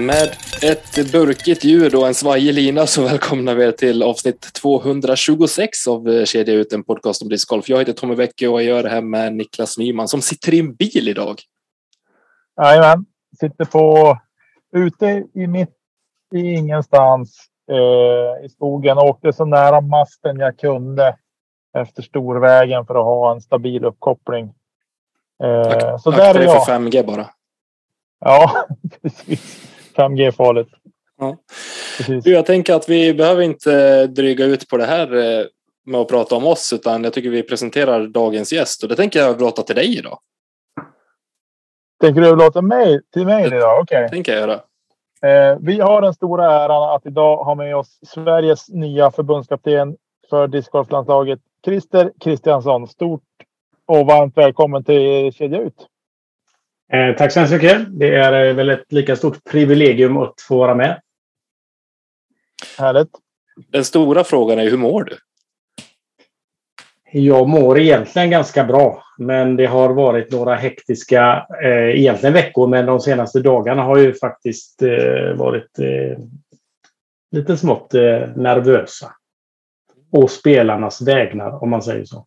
Med ett burkigt ljud och en svajig lina så välkomnar vi er till avsnitt 226 av Kedja ut, en podcast om discgolf. Jag heter Tommy Bäcke och jag gör det här med Niklas Nyman som sitter i en bil idag. Jajamän, sitter på ute i mitt i ingenstans eh, i skogen. Åkte så nära masten jag kunde efter storvägen för att ha en stabil uppkoppling. Eh, Ak så där är jag. för 5G bara. Ja, precis. 5G är farligt. Ja. Precis. Jag tänker att vi behöver inte dryga ut på det här eh, med att prata om oss, utan jag tycker vi presenterar dagens gäst och det tänker jag överlåta till dig idag. Tänker du överlåta mig till mig idag? Okej. Tänker jag göra. Eh, vi har den stora äran att idag ha med oss Sveriges nya förbundskapten för discgolflandslaget Christer Kristiansson. Stort och varmt välkommen till Kedja ut. Eh, tack så hemskt mycket. Det är eh, väl ett lika stort privilegium att få vara med. Härligt. Den stora frågan är hur mår du? Jag mår egentligen ganska bra, men det har varit några hektiska eh, egentligen veckor, men de senaste dagarna har ju faktiskt eh, varit eh, lite smått eh, nervösa. Och spelarnas vägnar, om man säger så.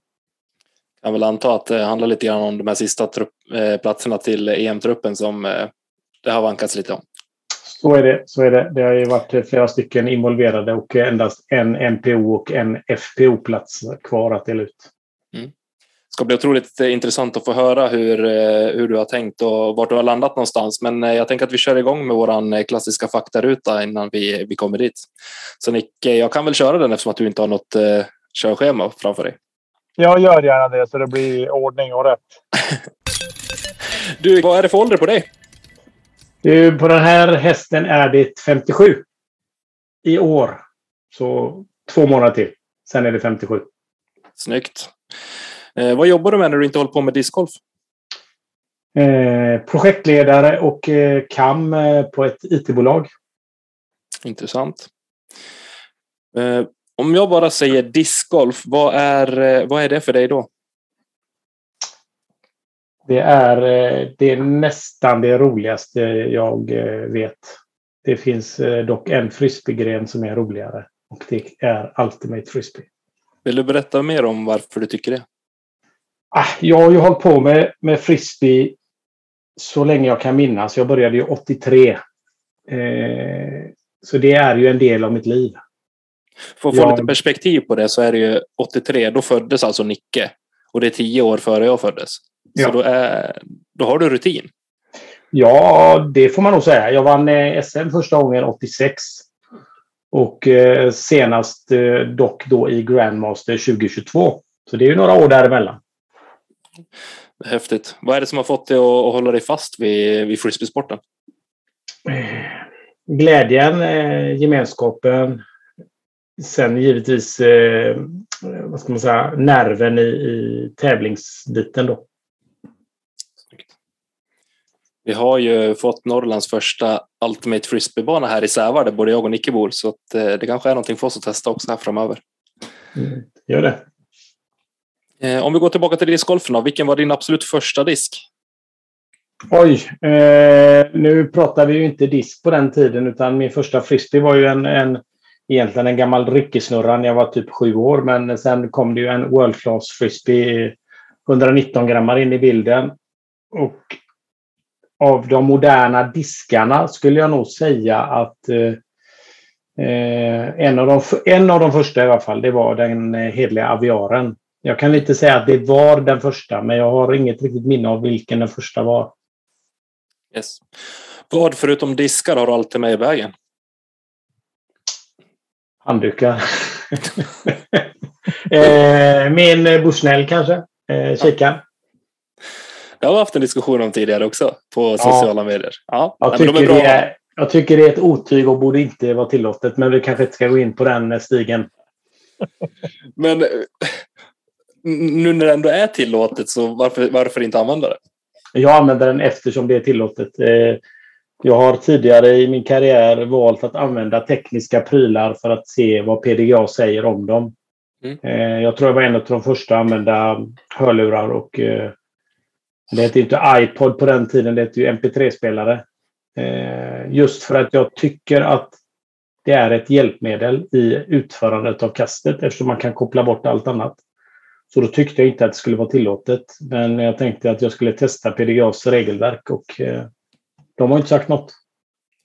Jag vill anta att det handlar lite grann om de här sista trupp, eh, platserna till EM-truppen som eh, det har vankats lite om. Så är det. Så är det. det har ju varit flera stycken involverade och endast en MPO och en FPO-plats kvar att dela ut. Det ska bli otroligt eh, intressant att få höra hur, eh, hur du har tänkt och vart du har landat någonstans. Men eh, jag tänker att vi kör igång med våran klassiska faktaruta innan vi, vi kommer dit. Så Nick, jag kan väl köra den eftersom att du inte har något körschema framför dig. Jag gör gärna det så det blir ordning och rätt. Du, vad är det för ålder på dig? Du, På den här hästen är det 57 i år. Så två månader till. Sen är det 57. Snyggt. Eh, vad jobbar du med när du inte håller på med discgolf? Eh, projektledare och eh, KAM eh, på ett IT-bolag. Intressant. Om jag bara säger discgolf, vad är, eh, vad är det för dig då? Det är, eh, det är nästan det roligaste jag eh, vet. Det finns dock en frisbeegren som är roligare. Och det är Ultimate Frisbee. Vill du berätta mer om varför du tycker det? Ah, jag har ju hållit på med, med frisbee så länge jag kan minnas. Jag började ju 83. Eh, så det är ju en del av mitt liv. För att få Ja. lite perspektiv på det så är det ju 83, då föddes alltså Nicke. Och det är tio år före jag föddes. Så Ja. då, är, då har du rutin. Ja, det får man nog säga. Jag vann eh, SM första gången 86. Och eh, senast eh, dock då i Grandmaster 2022. Så det är ju några år däremellan. Häftigt. Vad är det som har fått dig att, att hålla dig fast vid, vid frisbeesporten? Glädjen, eh, gemenskapen. Sen givetvis, eh, vad ska man säga, nerven i, i tävlingsbiten då. Vi har ju fått Norrlands första Ultimate Frisbeebana här i Sävar där både jag och Nicke bor. Så att, eh, det kanske är någonting för oss att testa också här framöver. Mm, gör det. Eh, om vi går tillbaka till discgolfen då. Vilken var din absolut första disk? Oj, eh, nu pratar vi ju inte disk på den tiden utan min första frisbee var ju en, en egentligen en gammal ryckesnurra när jag var typ sju år. Men sen kom det ju en World Class Frisbee 119 grammar in i bilden. Och av de moderna diskarna skulle jag nog säga att eh, eh en, av de, en av de första i alla fall, det var den eh, hedliga aviaren. Jag kan inte säga att det var den första, men jag har inget riktigt minne av vilken den första var. Yes. Vad förutom diskar har du alltid med i vägen? Handdukar. eh, min Bushnell kanske. Eh, kikaren. Det har vi haft en diskussion om tidigare också på sociala ja. medier. Ja, jag, tycker de är det är, jag tycker det är ett otyg och borde inte vara tillåtet, men vi kanske inte ska gå in på den stigen. men eh, nu när det ändå är tillåtet, så varför, varför inte använda det? Jag använder den eftersom det är tillåtet. Eh, jag har tidigare i min karriär valt att använda tekniska prylar för att se vad PDGA säger om dem. Mm. Eh, jag tror jag var en av de första att använda hörlurar och det hette inte iPod på den tiden, det hette ju MP3-spelare. Just för att jag tycker att det är ett hjälpmedel i utförandet av kastet eftersom man kan koppla bort allt annat. Så då tyckte jag inte att det skulle vara tillåtet. Men jag tänkte att jag skulle testa PDGAs regelverk och eh, de har inte sagt något.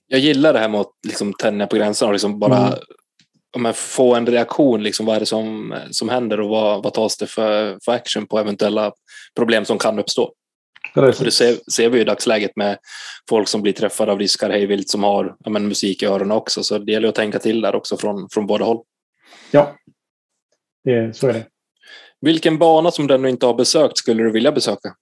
Jag gillar det här med att liksom tänja på gränserna och liksom bara mm. få en reaktion. Liksom, vad är det som, som händer och vad, vad tas det för, för action på eventuella problem som kan uppstå? Precis. Och det ser, ser, vi i dagsläget med folk som blir träffade av riskar hejvilt som har ja, men, musik i öronen också. Så det gäller att tänka till där också från, från båda håll. Ja, det, så är det. Vilken bana som du ännu inte har besökt skulle du vilja besöka?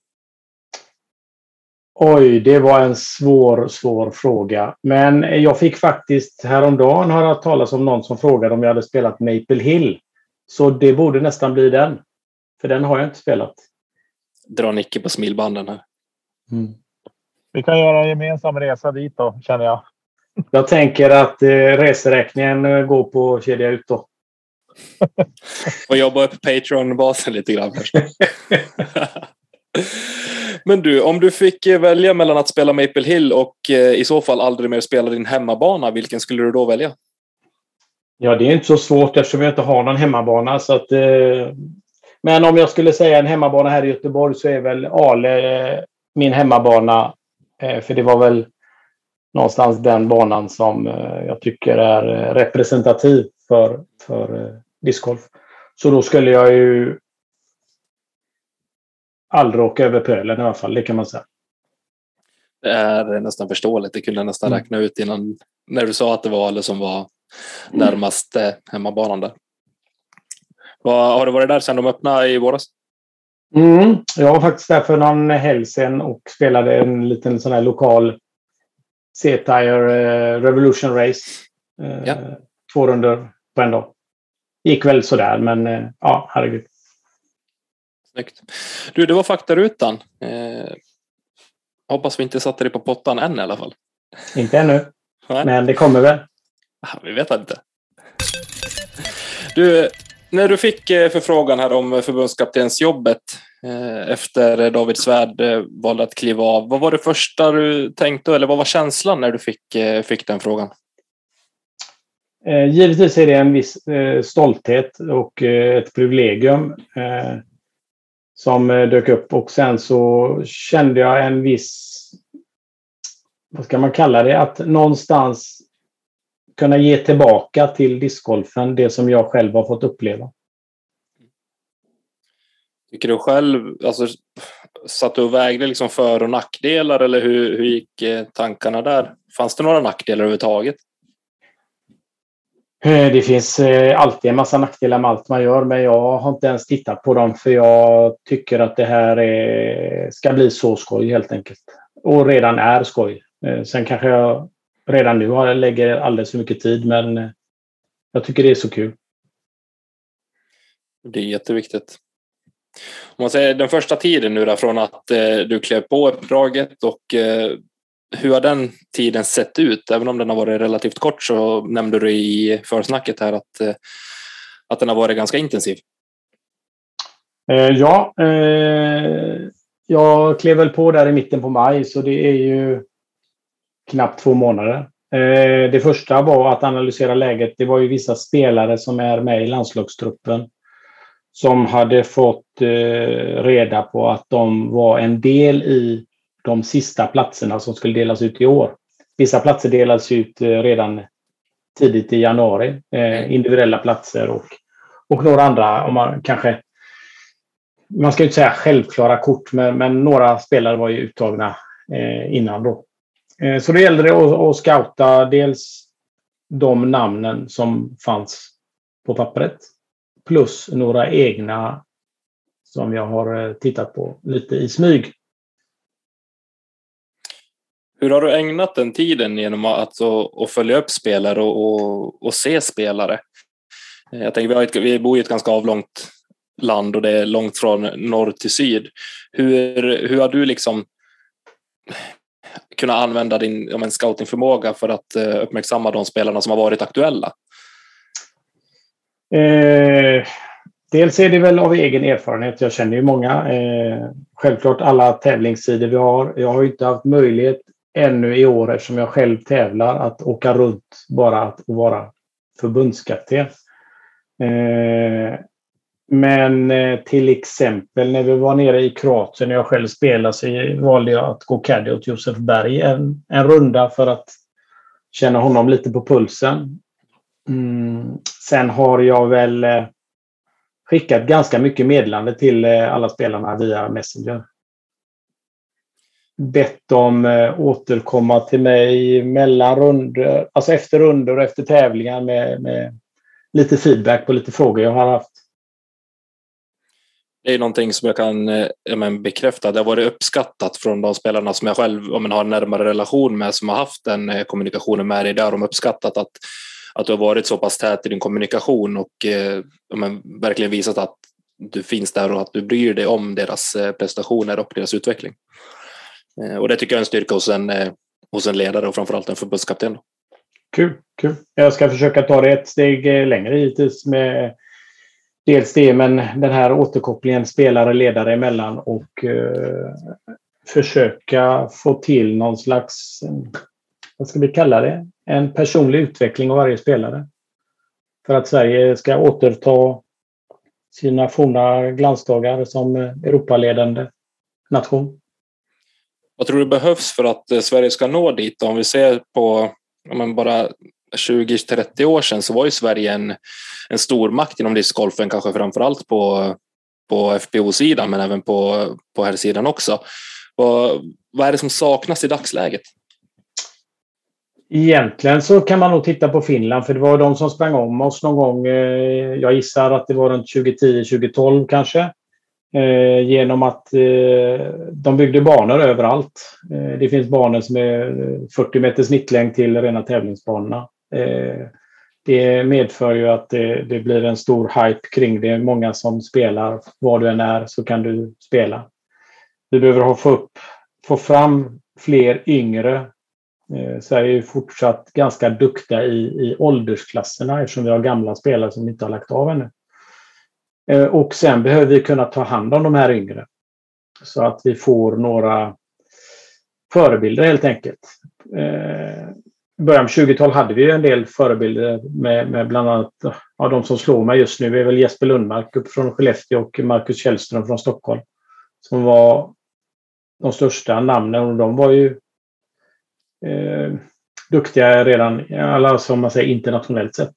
Oj, det var en svår, svår fråga. Men jag fick faktiskt häromdagen höra talas om någon som frågade om jag hade spelat Maple Hill. Så det borde nästan bli den. För den har jag inte spelat. Dra Nicke på smilbanden här. Mm. Vi kan göra en gemensam resa dit då, känner jag. Jag tänker att eh, reseräkningen eh, går på kedja ut då. och jobba upp Patreon-basen lite grann. Men du, om du fick eh, välja mellan att spela Maple Hill och eh, i så fall aldrig mer spela din hemmabana, vilken skulle du då välja? Ja, det är inte så svårt eftersom jag inte har någon hemmabana. Så att, eh, men om jag skulle säga en hemmabana här i Göteborg så är väl Ale eh, min hemmabana. Eh, för det var väl någonstans den banan som eh, jag tycker är eh, representativ för, för discgolf. Så då skulle jag ju aldrig åka över pölen i alla fall, det kan man säga. Det är nästan förståeligt. Det kunde jag nästan mm. räkna ut innan när du sa att det var Ale som var närmast hemmabanan där. Har du varit där sedan de öppnade i våras? Mm, jag var faktiskt där för någon helg sedan och spelade en liten sån här lokal C-Tire eh, Revolution Race. Eh, ja. Två runder på en dag. Gick väl sådär, men ja, herregud. Snyggt. Du, det var faktarutan. Eh, hoppas vi inte satte dig på pottan än i alla fall. Inte ännu. Nej. Men det kommer väl. Vi vet inte. Du, när du fick eh, förfrågan här om förbundskaptensjobbet eh, efter David Svärd eh, valde att kliva av, vad var det första du tänkte eller vad var känslan när du fick, fick den frågan? Givetvis är det en viss stolthet och ett privilegium som eh, dök upp och sen så kände jag en viss, vad ska man kalla det, att någonstans kunna ge tillbaka till discgolfen det som jag själv har fått uppleva. Tycker du själv, alltså, satt du och vägde liksom för och nackdelar eller hur, hur gick eh, tankarna där? Fanns det några nackdelar överhuvudtaget? Eh, det finns eh, alltid en massa nackdelar med allt man gör, men jag har inte ens tittat på dem för jag tycker att det här är, ska bli så skoj helt enkelt. Och redan är skoj. Eh, sen kanske jag redan nu lägger alldeles för mycket tid, men jag tycker det är så kul. Det är jätteviktigt. Om man säger den första tiden nu då, från att eh, du klev på uppdraget och eh, hur har den tiden sett ut? Även om den har varit relativt kort så nämnde du i försnacket här att, eh, att den har varit ganska intensiv. Eh, ja, eh, jag klev väl på där i mitten på maj så det är ju knappt två månader. Eh, det första var att analysera läget. Det var ju vissa spelare som är med i landslagstruppen som hade fått eh, reda på att de var en del i de sista platserna som skulle delas ut i år. Vissa platser delades ut eh, redan tidigt i januari, individuella platser och, och några andra, om man kanske man ska inte säga självklara kort, men, men några spelare var ju uttagna eh, innan då. Eh, så det gällde det att, att scouta dels de namnen som fanns på pappret plus några egna som jag har eh, tittat på lite i smyg. Hur har du ägnat den tiden genom att, att följa upp spelare och, och, och se spelare? Eh, jag tänker, vi, har ett, vi bor i ett ganska avlångt land och det är långt från norr till syd. Hur, hur har du liksom kunnat använda din om en scoutingförmåga för att eh, uppmärksamma de spelarna som har varit aktuella? Eh, dels är det väl av egen erfarenhet. Jag känner ju många. Eh, självklart alla tävlingssidor vi har. Jag har inte haft möjlighet ännu i år eftersom jag själv tävlar att åka runt bara att vara förbundskapten. Eh, men eh, till exempel när vi var nere i Kroatien och jag själv spelade så valde jag att gå caddy åt Josef Berg en, en runda för att känna honom lite på pulsen. Mm. Sen har jag väl eh, skickat ganska mycket meddelande till eh, alla spelarna via Messenger. Bett dem eh, återkomma till mig mellan runder, alltså efter runder och efter tävlingar med, med lite feedback på lite frågor jag har haft. Det är någonting som jag kan eh, jag men, bekräfta. Det har varit uppskattat från de spelarna som jag själv jag men, har en närmare relation med, som har haft den eh, kommunikationen med dig. Där har de uppskattat att, att du har varit så pass tät i din kommunikation och men, verkligen visat att du finns där och att du bryr dig om deras prestationer och deras utveckling. Eh, och det tycker jag är en styrka hos en, eh, hos en ledare och framförallt en förbundskapten. Kul, kul. Jag ska försöka ta det ett steg eh, längre hittills med dels det, men den här återkopplingen spelare ledare emellan och eh, försöka få till någon slags, vad ska vi kalla det, en personlig utveckling av varje spelare. För att Sverige ska återta sina forna glansdagar som Europaledande nation. Vad tror du behövs för att eh, Sverige ska nå dit? Om vi ser på om bara 20-30 år sedan så var ju Sverige en, en stormakt inom discgolfen, kanske framför allt på, på FPO-sidan men även på, på här sidan också. Vad, vad är det som saknas i dagsläget? Egentligen så kan man nog titta på Finland för det var de som sprang om oss någon gång. Eh, jag gissar att det var runt 2010-2012 kanske. Eh, genom att eh, de byggde banor överallt. Eh, det finns banor som är 40 meter snittlängd till rena tävlingsbanorna. Eh, det medför ju att det, det, blir en stor hype kring det. Många som spelar. Var du än är så kan du spela. Vi behöver få, upp, få fram fler yngre. Eh, Sverige är fortsatt ganska duktiga i, i åldersklasserna eftersom vi har gamla spelare som inte har lagt av ännu. Eh, och sen behöver vi kunna ta hand om de här yngre. Så att vi får några förebilder helt enkelt. Eh, I början av 20-talet hade vi en del förebilder med, med bland annat ja, de som slår mig just nu är väl Jesper Lundmark upp från Skellefteå och Marcus Källström från Stockholm. Som var de största namnen och de var ju eh, duktiga redan, alla som man säger internationellt sett.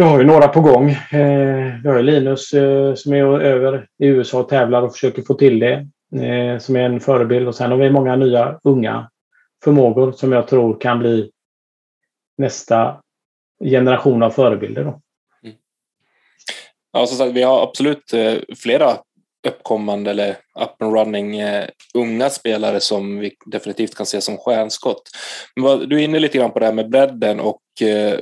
Vi har ju några på gång. Eh, vi har Linus eh, som är över i USA och tävlar och försöker få till det. Eh, som är en förebild och sen har vi många nya unga förmågor som jag tror kan bli nästa generation av förebilder. Då. Mm. Ja, som sagt, vi har absolut flera uppkommande eller up and running eh, unga spelare som vi definitivt kan se som stjärnskott. Men du är inne lite grann på det här med bredden och eh,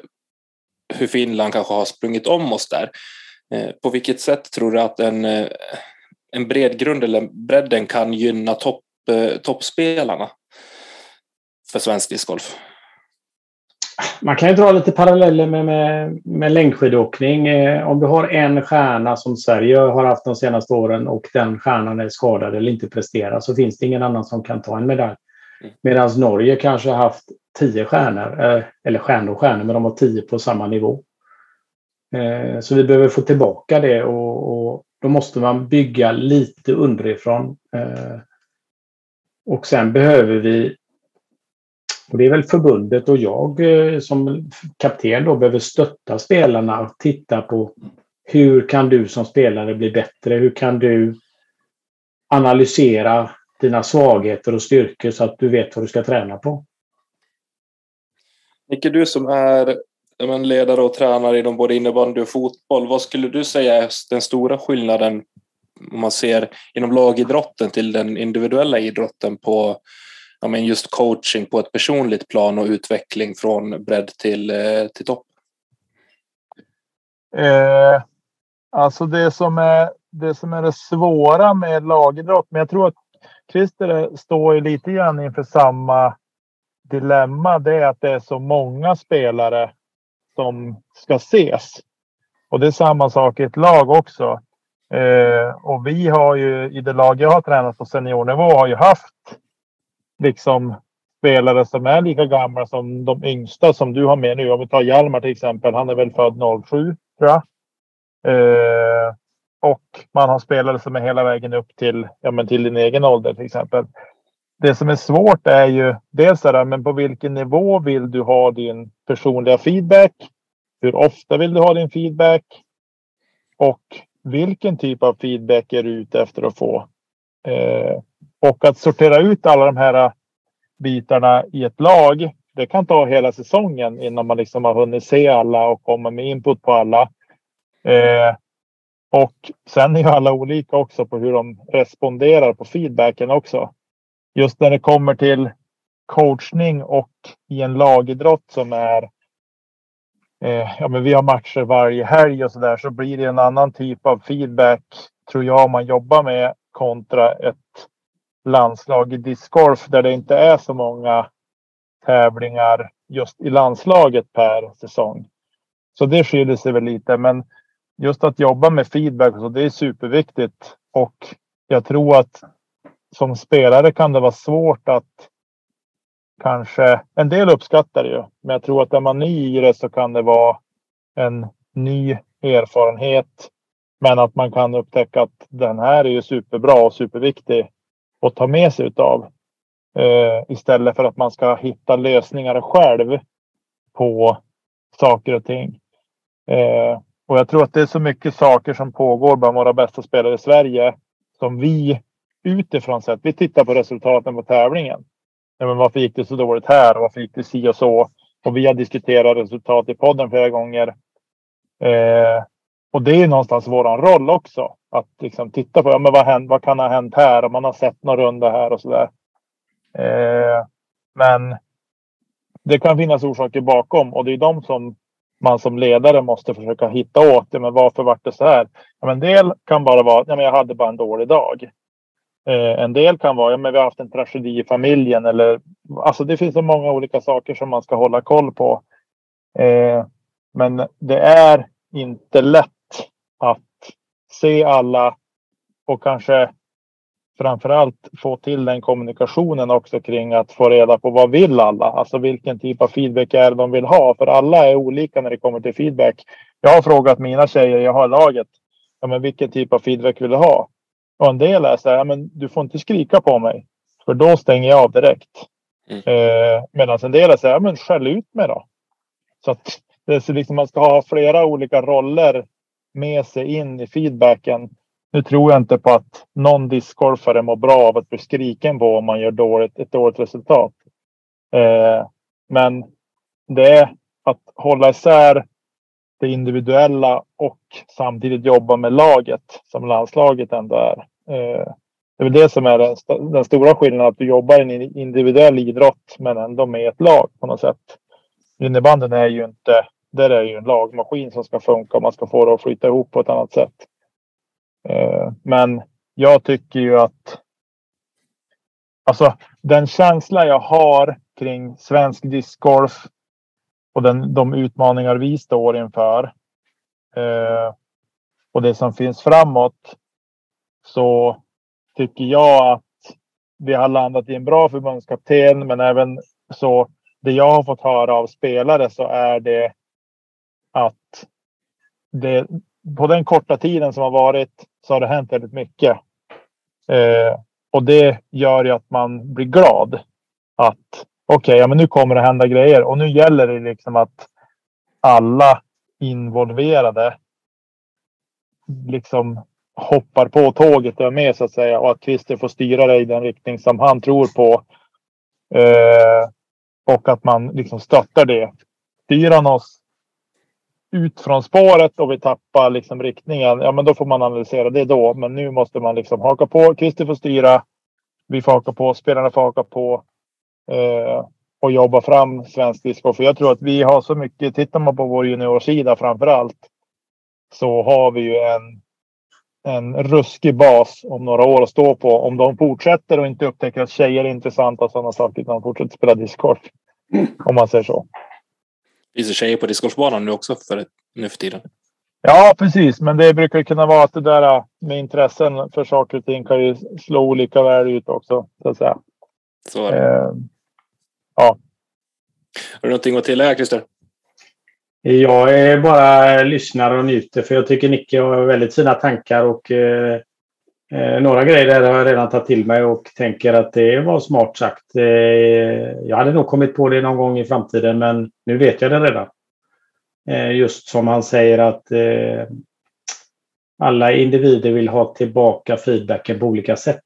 hur Finland kanske har sprungit om oss där. Eh, på vilket sätt tror du att en, eh, en bred grund eller bredden kan gynna topp, eh, toppspelarna? för svensk discgolf? Man kan ju dra lite paralleller med, med, med längdskidåkning. Om du har en stjärna som Sverige har haft de senaste åren och den stjärnan är skadad eller inte presterar så finns det ingen annan som kan ta en medalj. Mm. Medan Norge kanske har haft tio stjärnor, eh, eller stjärnor och stjärnor, men de har tio på samma nivå. Eh, så vi behöver få tillbaka det och, och då måste man bygga lite underifrån. Eh, och sen behöver vi och det är väl förbundet och jag som kapten då behöver stötta spelarna och titta på hur kan du som spelare bli bättre? Hur kan du analysera dina svagheter och styrkor så att du vet vad du ska träna på? Nicke, du som är ledare och tränare inom både innebandy och fotboll, vad skulle du säga är den stora skillnaden om man ser inom lagidrotten till den individuella idrotten på ja, men just coaching på ett personligt plan och utveckling från bredd till, eh, till topp? Eh, alltså det som, är, det som är det svåra med lagidrott, men jag tror att Christer står ju lite grann inför samma dilemma. Det är att det är så många spelare som ska ses. Och det är samma sak i ett lag också. Eh, och vi har ju i det lag jag har tränat på seniornivå har ju haft liksom spelare som är lika gamla som de yngsta som du har med nu. Om vi tar Hjalmar till exempel. Han är väl född 07 tror jag. Eh, och man har spelare som är hela vägen upp till, ja, men till din egen ålder till exempel. Det som är svårt är ju dels det där, men på vilken nivå vill du ha din personliga feedback? Hur ofta vill du ha din feedback? Och vilken typ av feedback är du ute efter att få? Eh, och att sortera ut alla de här bitarna i ett lag. Det kan ta hela säsongen innan man liksom har hunnit se alla och komma med input på alla. Eh, och sen är ju alla olika också på hur de responderar på feedbacken också. Just när det kommer till coachning och i en lagidrott som är eh, ja, men vi har matcher varje helg och så där så blir det en annan typ av feedback tror jag man jobbar med kontra ett landslag i discgolf där det inte är så många tävlingar just i landslaget per säsong. Så det skiljer sig väl lite, men just att jobba med feedback och så, det är superviktigt. Och jag tror att som spelare kan det vara svårt att kanske, en del uppskattar det ju, men jag tror att är man ny i det så kan det vara en ny erfarenhet. Men att man kan upptäcka att den här är ju superbra och superviktig att ta med sig utav. Eh, istället för att man ska hitta lösningar själv på saker och ting. Eh, och jag tror att det är så mycket saker som pågår bland våra bästa spelare i Sverige som vi utifrån sett, vi tittar på resultaten på tävlingen. Ja, men varför gick det så dåligt här varför gick det si och så? Och vi har diskuterat resultat i podden flera gånger. Eh, och det är någonstans våran roll också. Att liksom titta på ja, men vad, hänt, vad kan ha hänt här? Om man har sett någon runda här och sådär. Eh, men det kan finnas orsaker bakom och det är de som man som ledare måste försöka hitta åt. det. men varför vart det så här? Ja, men en del kan bara vara ja, men jag hade bara en dålig dag. Eh, en del kan vara ja, men vi har haft en tragedi i familjen eller alltså det finns så många olika saker som man ska hålla koll på. Eh, men det är inte lätt att se alla och kanske framförallt få till den kommunikationen också kring att få reda på vad vill alla? Alltså vilken typ av feedback är de vill ha? För alla är olika när det kommer till feedback. Jag har frågat mina tjejer jag har i laget. Ja, men vilken typ av feedback vill du ha? Och en del är så här, ja, men du får inte skrika på mig. För då stänger jag av direkt. Mm. Eh, Medan en del är så här, ja, men skäll ut mig då. Så att det är så liksom man ska ha flera olika roller med sig in i feedbacken. Nu tror jag inte på att någon discgolfare mår bra av att bli skriken på om man gör dåligt, ett dåligt resultat. Eh, men det är att hålla isär det individuella och samtidigt jobba med laget som landslaget ändå är. Eh, det är väl det som är den, den stora skillnaden, att du jobbar i en individuell idrott men ändå med ett lag på något sätt. Innebanden är ju inte där är ju en lagmaskin som ska funka och man ska få det att flyta ihop på ett annat sätt. Eh, men jag tycker ju att alltså den känsla jag har kring svensk discgolf och den, de utmaningar vi står inför eh, och det som finns framåt så tycker jag att vi har landat i en bra förbundskapten men även så det jag har fått höra av spelare så är det att det, på den korta tiden som har varit så har det hänt väldigt mycket. Eh, och det gör ju att man blir glad. Att okej, okay, ja, men nu kommer det hända grejer och nu gäller det liksom att alla involverade liksom hoppar på tåget och är med så att säga och att Christer får styra det i den riktning som han tror på. Eh, och att man liksom stöttar det. Styr han oss ut från spåret och vi tappar liksom riktningen, ja men då får man analysera det då. Men nu måste man liksom haka på. Christer får styra. Vi får haka på. Spelarna får haka på. Eh, och jobba fram svensk disco. För jag tror att vi har så mycket. Tittar man på vår juniorsida framför allt. Så har vi ju en en ruskig bas om några år att stå på. Om de fortsätter och inte upptäcker att tjejer är intressanta och sådana saker. Utan de fortsätter spela discgolf. Mm. Om man säger så. Finns det tjejer på discgolfbanan nu också för, nu för tiden? Ja, precis. Men det brukar kunna vara att det där med intressen för saker och ting kan ju slå olika väl ut också. Så att säga. Så är det. Eh, ja. Har du någonting att tillägga Christer? Jag är bara lyssnare och njuter för jag tycker Nicke har väldigt fina tankar och eh, eh, några grejer där har jag redan tagit till mig och tänker att det var smart sagt. Eh, jag hade nog kommit på det någon gång i framtiden men nu vet jag det redan. Eh, just som han säger att eh, alla individer vill ha tillbaka feedbacken på olika sätt.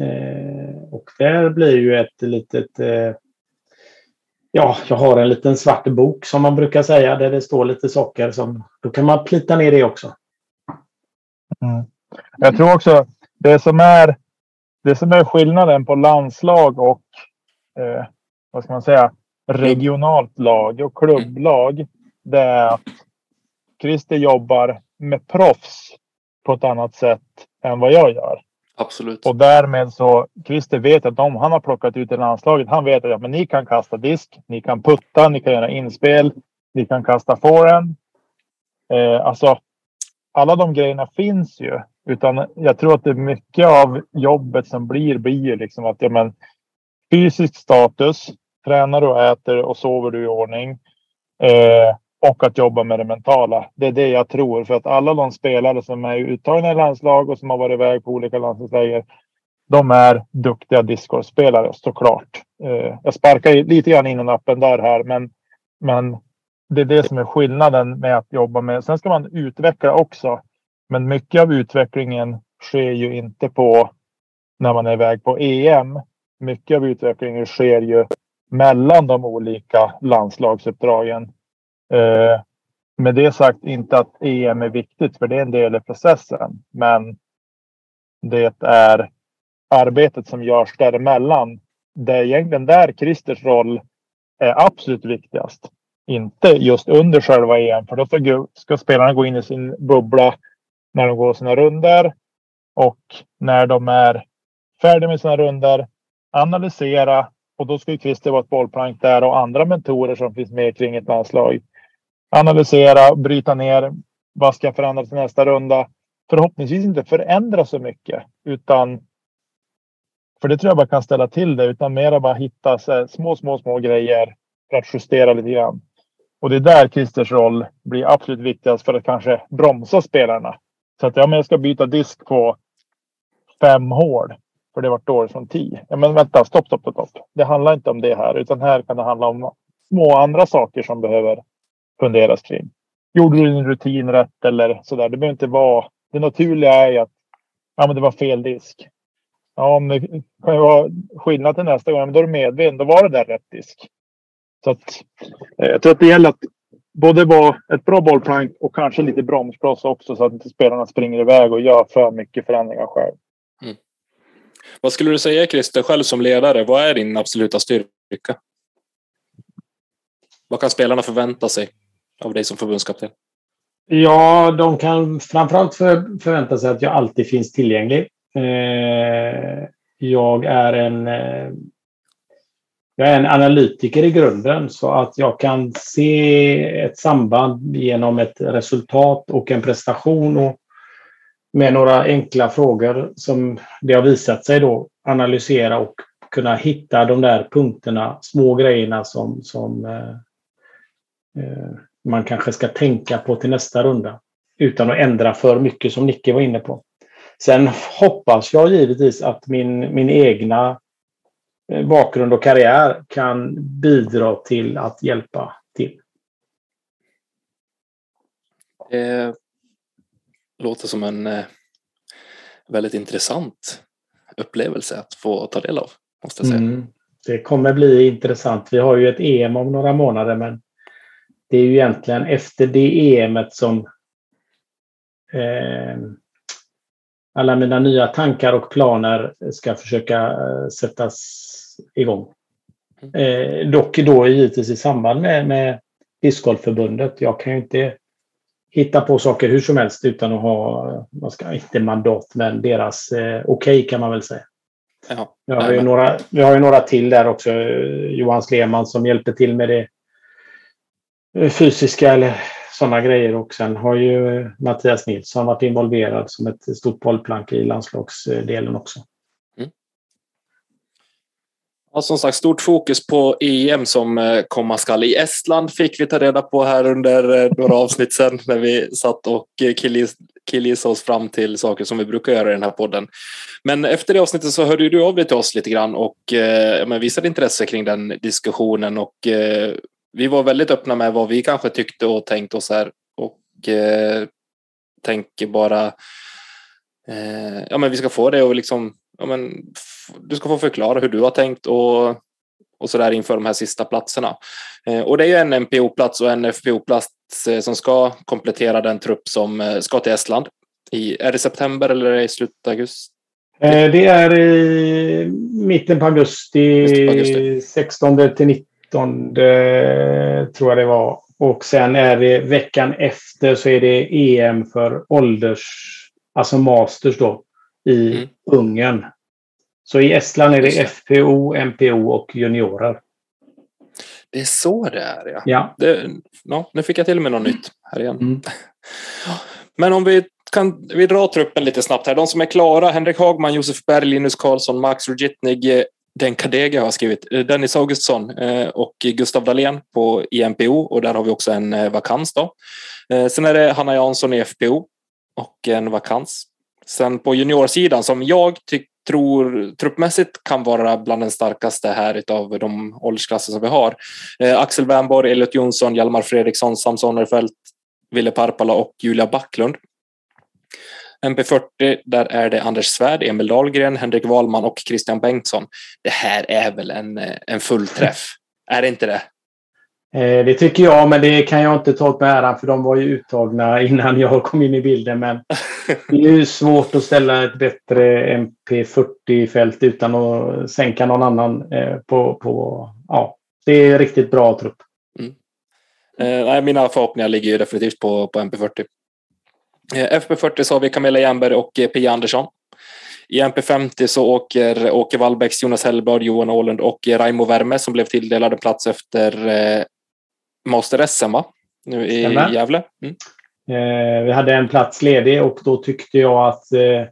Eh, och där blir ju ett litet eh, Ja, jag har en liten svart bok som man brukar säga där det står lite saker. Som, då kan man plita ner det också. Mm. Jag tror också det som är det som är skillnaden på landslag och eh, vad ska man säga regionalt lag och klubblag. Det är att Christer jobbar med proffs på ett annat sätt än vad jag gör. Absolut. Och därmed så, Christer vet att om han har plockat ut i landslaget, han vet att ja, men ni kan kasta disk, ni kan putta, ni kan göra inspel, ni kan kasta forehand. Eh, alltså, alla de grejerna finns ju. Utan jag tror att det är mycket av jobbet som blir, blir liksom att ja, men, fysisk status, tränar du och äter och sover du i ordning. Eh, och att jobba med det mentala. Det är det jag tror. För att alla de spelare som är uttagna i landslag och som har varit iväg på olika landslagsläger. De är duktiga discgolfspelare såklart. Eh, jag sparkar lite grann in en öppen dörr här, men, men det är det som är skillnaden med att jobba med. Sen ska man utveckla också. Men mycket av utvecklingen sker ju inte på när man är iväg på EM. Mycket av utvecklingen sker ju mellan de olika landslagsuppdragen. Eh, med det sagt inte att EM är viktigt, för det är en del i processen. Men det är arbetet som görs däremellan. Det är egentligen där Christers roll är absolut viktigast. Inte just under själva EM, för då ska spelarna gå in i sin bubbla när de går sina runder. Och när de är färdiga med sina runder, analysera. Och då ska ju Christer vara ett bollplank där och andra mentorer som finns med kring ett landslag analysera, bryta ner. Vad ska förändras i till nästa runda? Förhoppningsvis inte förändra så mycket utan för det tror jag bara kan ställa till det utan mera bara hitta små, små, små grejer för att justera lite grann. Och det är där Christers roll blir absolut viktigast för att kanske bromsa spelarna. Så att ja, men jag ska byta disk på fem hål. För det vart dåligt från tio. Ja, men vänta, stopp, stopp, stopp. Det handlar inte om det här, utan här kan det handla om små andra saker som behöver funderas kring. Gjorde du din rutin rätt eller sådär? Det behöver inte vara. Det naturliga är att ja, men det var fel disk. Ja, men det kan ju vara skillnad till nästa gång. Men då är du medveten. Då var det där rätt disk. Så att, eh, jag tror att det gäller att både vara ett bra bollplank och kanske lite bromskloss också så att inte spelarna springer iväg och gör för mycket förändringar själv. Mm. Vad skulle du säga Christer, själv som ledare? Vad är din absoluta styrka? Vad kan spelarna förvänta sig? av dig som förbundskapten? Ja, de kan framförallt för, förvänta sig att jag alltid finns tillgänglig. Eh, jag är en eh, jag är en analytiker i grunden så att jag kan se ett samband genom ett resultat och en prestation och med några enkla frågor som det har visat sig då analysera och kunna hitta de där punkterna, små grejerna som, som eh, eh man kanske ska tänka på till nästa runda. Utan att ändra för mycket som Nicke var inne på. Sen hoppas jag givetvis att min, min egna bakgrund och karriär kan bidra till att hjälpa till. Eh, låter som en eh, väldigt intressant upplevelse att få ta del av. Måste jag säga. Mm. Det kommer bli intressant. Vi har ju ett EM om några månader men det är ju egentligen efter det EMet som eh, alla mina nya tankar och planer ska försöka eh, sättas igång. Mm. Eh, dock då givetvis i samband med, med Discgolfförbundet. Jag kan ju inte hitta på saker hur som helst utan att ha, man ska, inte mandat, men deras eh, okej okay, kan man väl säga. Ja, vi, har ju några, vi har ju några till där också. Johan Sleman som hjälper till med det fysiska eller sådana grejer. Och sen har ju Mattias Nilsson varit involverad som ett stort bollplank i landslagsdelen också. Mm. Ja, som sagt, stort fokus på EM som eh, komma skall. I Estland fick vi ta reda på här under eh, några avsnitt sen när vi satt och eh, killgissade oss fram till saker som vi brukar göra i den här podden. Men efter det avsnittet så hörde du av dig till oss lite grann och eh, men visade intresse kring den diskussionen och vi var väldigt öppna med vad vi kanske tyckte och tänkte oss här och eh, tänker bara eh, ja, men vi ska få det och liksom ja, men, du ska få förklara hur du har tänkt och, och så där inför de här sista platserna. Eh, och det är ju en MPO-plats och en FPO-plats eh, som ska komplettera den trupp som eh, ska till Estland. I, är det september eller är det i slutet av augusti? Eh, det är i mitten på augusti, augusti. 16 till 19 19 tror jag det var. Och sen är det veckan efter så är det EM för ålders, alltså masters då, i mm. Ungern. Så i Estland är det FPO, MPO och juniorer. Det är så det är ja. ja. Det, no, nu fick jag till med något nytt här igen. Mm. Men om vi kan vi dra truppen lite snabbt här. De som är klara, Henrik Hagman, Josef Berg, Linus Karlsson, Max Rujitnig, den Kadega har skrivit eh, Dennis Augustsson eh, och Gustav Dahlén på IMPO och där har vi också en eh, vakans. Då. Sen är det Hanna Jansson i FPO och en vakans. Sen på juniorsidan som jag tror truppmässigt kan vara bland den starkaste här av de åldersklasser som vi har. Axel Wernborg, Elliot Jonsson, Hjalmar Fredriksson, Sam Sonnerfelt, Ville Parpala och Julia Backlund. MP40, där är det Anders Svärd, Emil Dahlgren, Henrik Wahlman och Christian Bengtsson. Det här är väl en, en fullträff? är det inte det? Eh, det tycker jag, men det kan jag inte ta åt mig äran för de var ju uttagna innan jag kom in i bilden. Men det är ju svårt att ställa ett bättre MP40-fält utan att sänka någon annan eh, på, på... Ja, det är riktigt bra trupp. Mm. Eh, mina förhoppningar ligger ju definitivt på, på MP40. Eh, FP40 så har vi Camilla Jernberg och eh, Pia Andersson. I MP50 så åker Åke Wallbäcks, Jonas Hellblad, Johan Åhlund och Raimo Värme som blev tilldelade plats efter eh, Master SM va? nu i Stämmer. Gävle. Mm. Eh, vi hade en plats ledig och då tyckte jag att eh,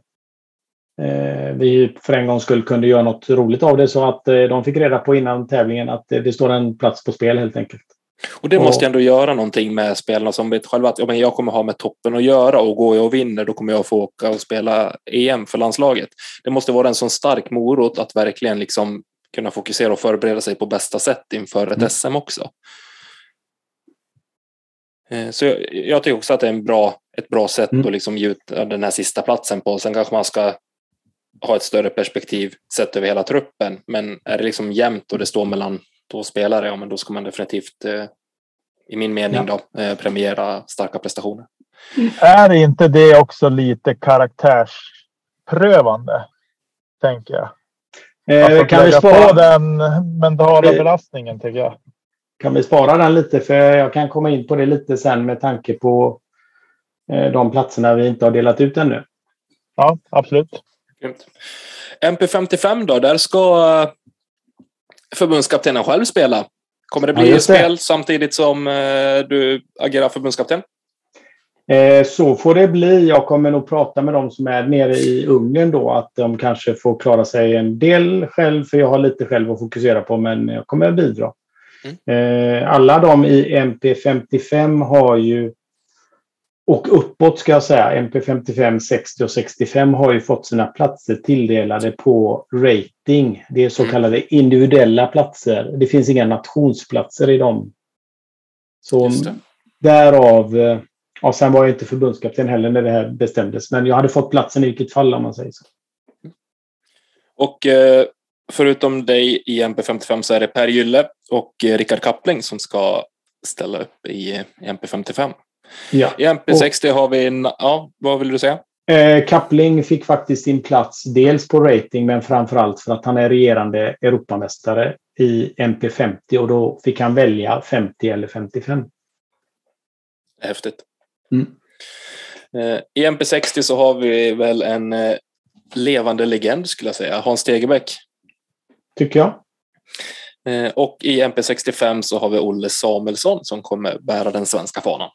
vi för en gångs skull kunde göra något roligt av det så att eh, de fick reda på innan tävlingen att det står en plats på spel helt enkelt. Och det och, måste ändå göra någonting med spelarna som vet själva att ja, men jag kommer ha med toppen att göra och går jag och vinner då kommer jag få åka och spela EM för landslaget. Det måste vara en sån stark morot att verkligen liksom kunna fokusera och förbereda sig på bästa sätt inför ett mm. SM också. Eh, så jag, jag, tycker också att det är en bra, ett bra sätt mm. att liksom ge ut den här sista platsen på. Sen kanske man ska ha ett större perspektiv sett över hela truppen. Men är det liksom jämnt och det står mellan två spelare, ja men då ska man definitivt eh, i min mening ja. då, eh, premiera starka prestationer. Är inte det också lite karaktärsprövande? Tänker jag. Eh, alltså, kan vi spara på den mentala vi, belastningen tycker jag. Kan vi spara den lite? För jag kan komma in på det lite sen med tanke på eh, de platserna vi inte har delat ut ännu. Ja, absolut. MP55 då, där ska förbundskaptenen själv spela. Kommer det bli ja, spel samtidigt som eh, du agerar förbundskapten? Eh, så får det bli. Jag kommer nog prata med dem som är nere i Ungern då att de kanske får klara sig en del själv för jag har lite själv att fokusera på men jag kommer att bidra. Mm. Eh, alla de i MP55 har ju och uppåt ska jag säga, MP55, 60 och 65 har ju fått sina platser tilldelade på rating. Det är så mm. kallade individuella platser. Det finns inga nationsplatser i dem. Så därav, eh, Och sen var jag inte förbundskapten heller när det här bestämdes. Men jag hade fått platsen i vilket fall om man säger så. Och eh, förutom dig i MP55 så är det Per Gylle och eh, Rickard Kappling som ska ställa upp i MP55. Ja. I MP60 och, har vi, en, ja, vad vill du säga? Eh, Kappling fick faktiskt sin plats dels på rating men framförallt för att han är regerande Europamästare i MP50 och då fick han välja 50 eller 55. Häftigt. Mm. Eh, I MP60 så har vi väl en eh, levande legend skulle jag säga, Hans Stegerbäck. Tycker jag. Eh, och i MP65 så har vi Olle Samuelsson som kommer bära den svenska fanan.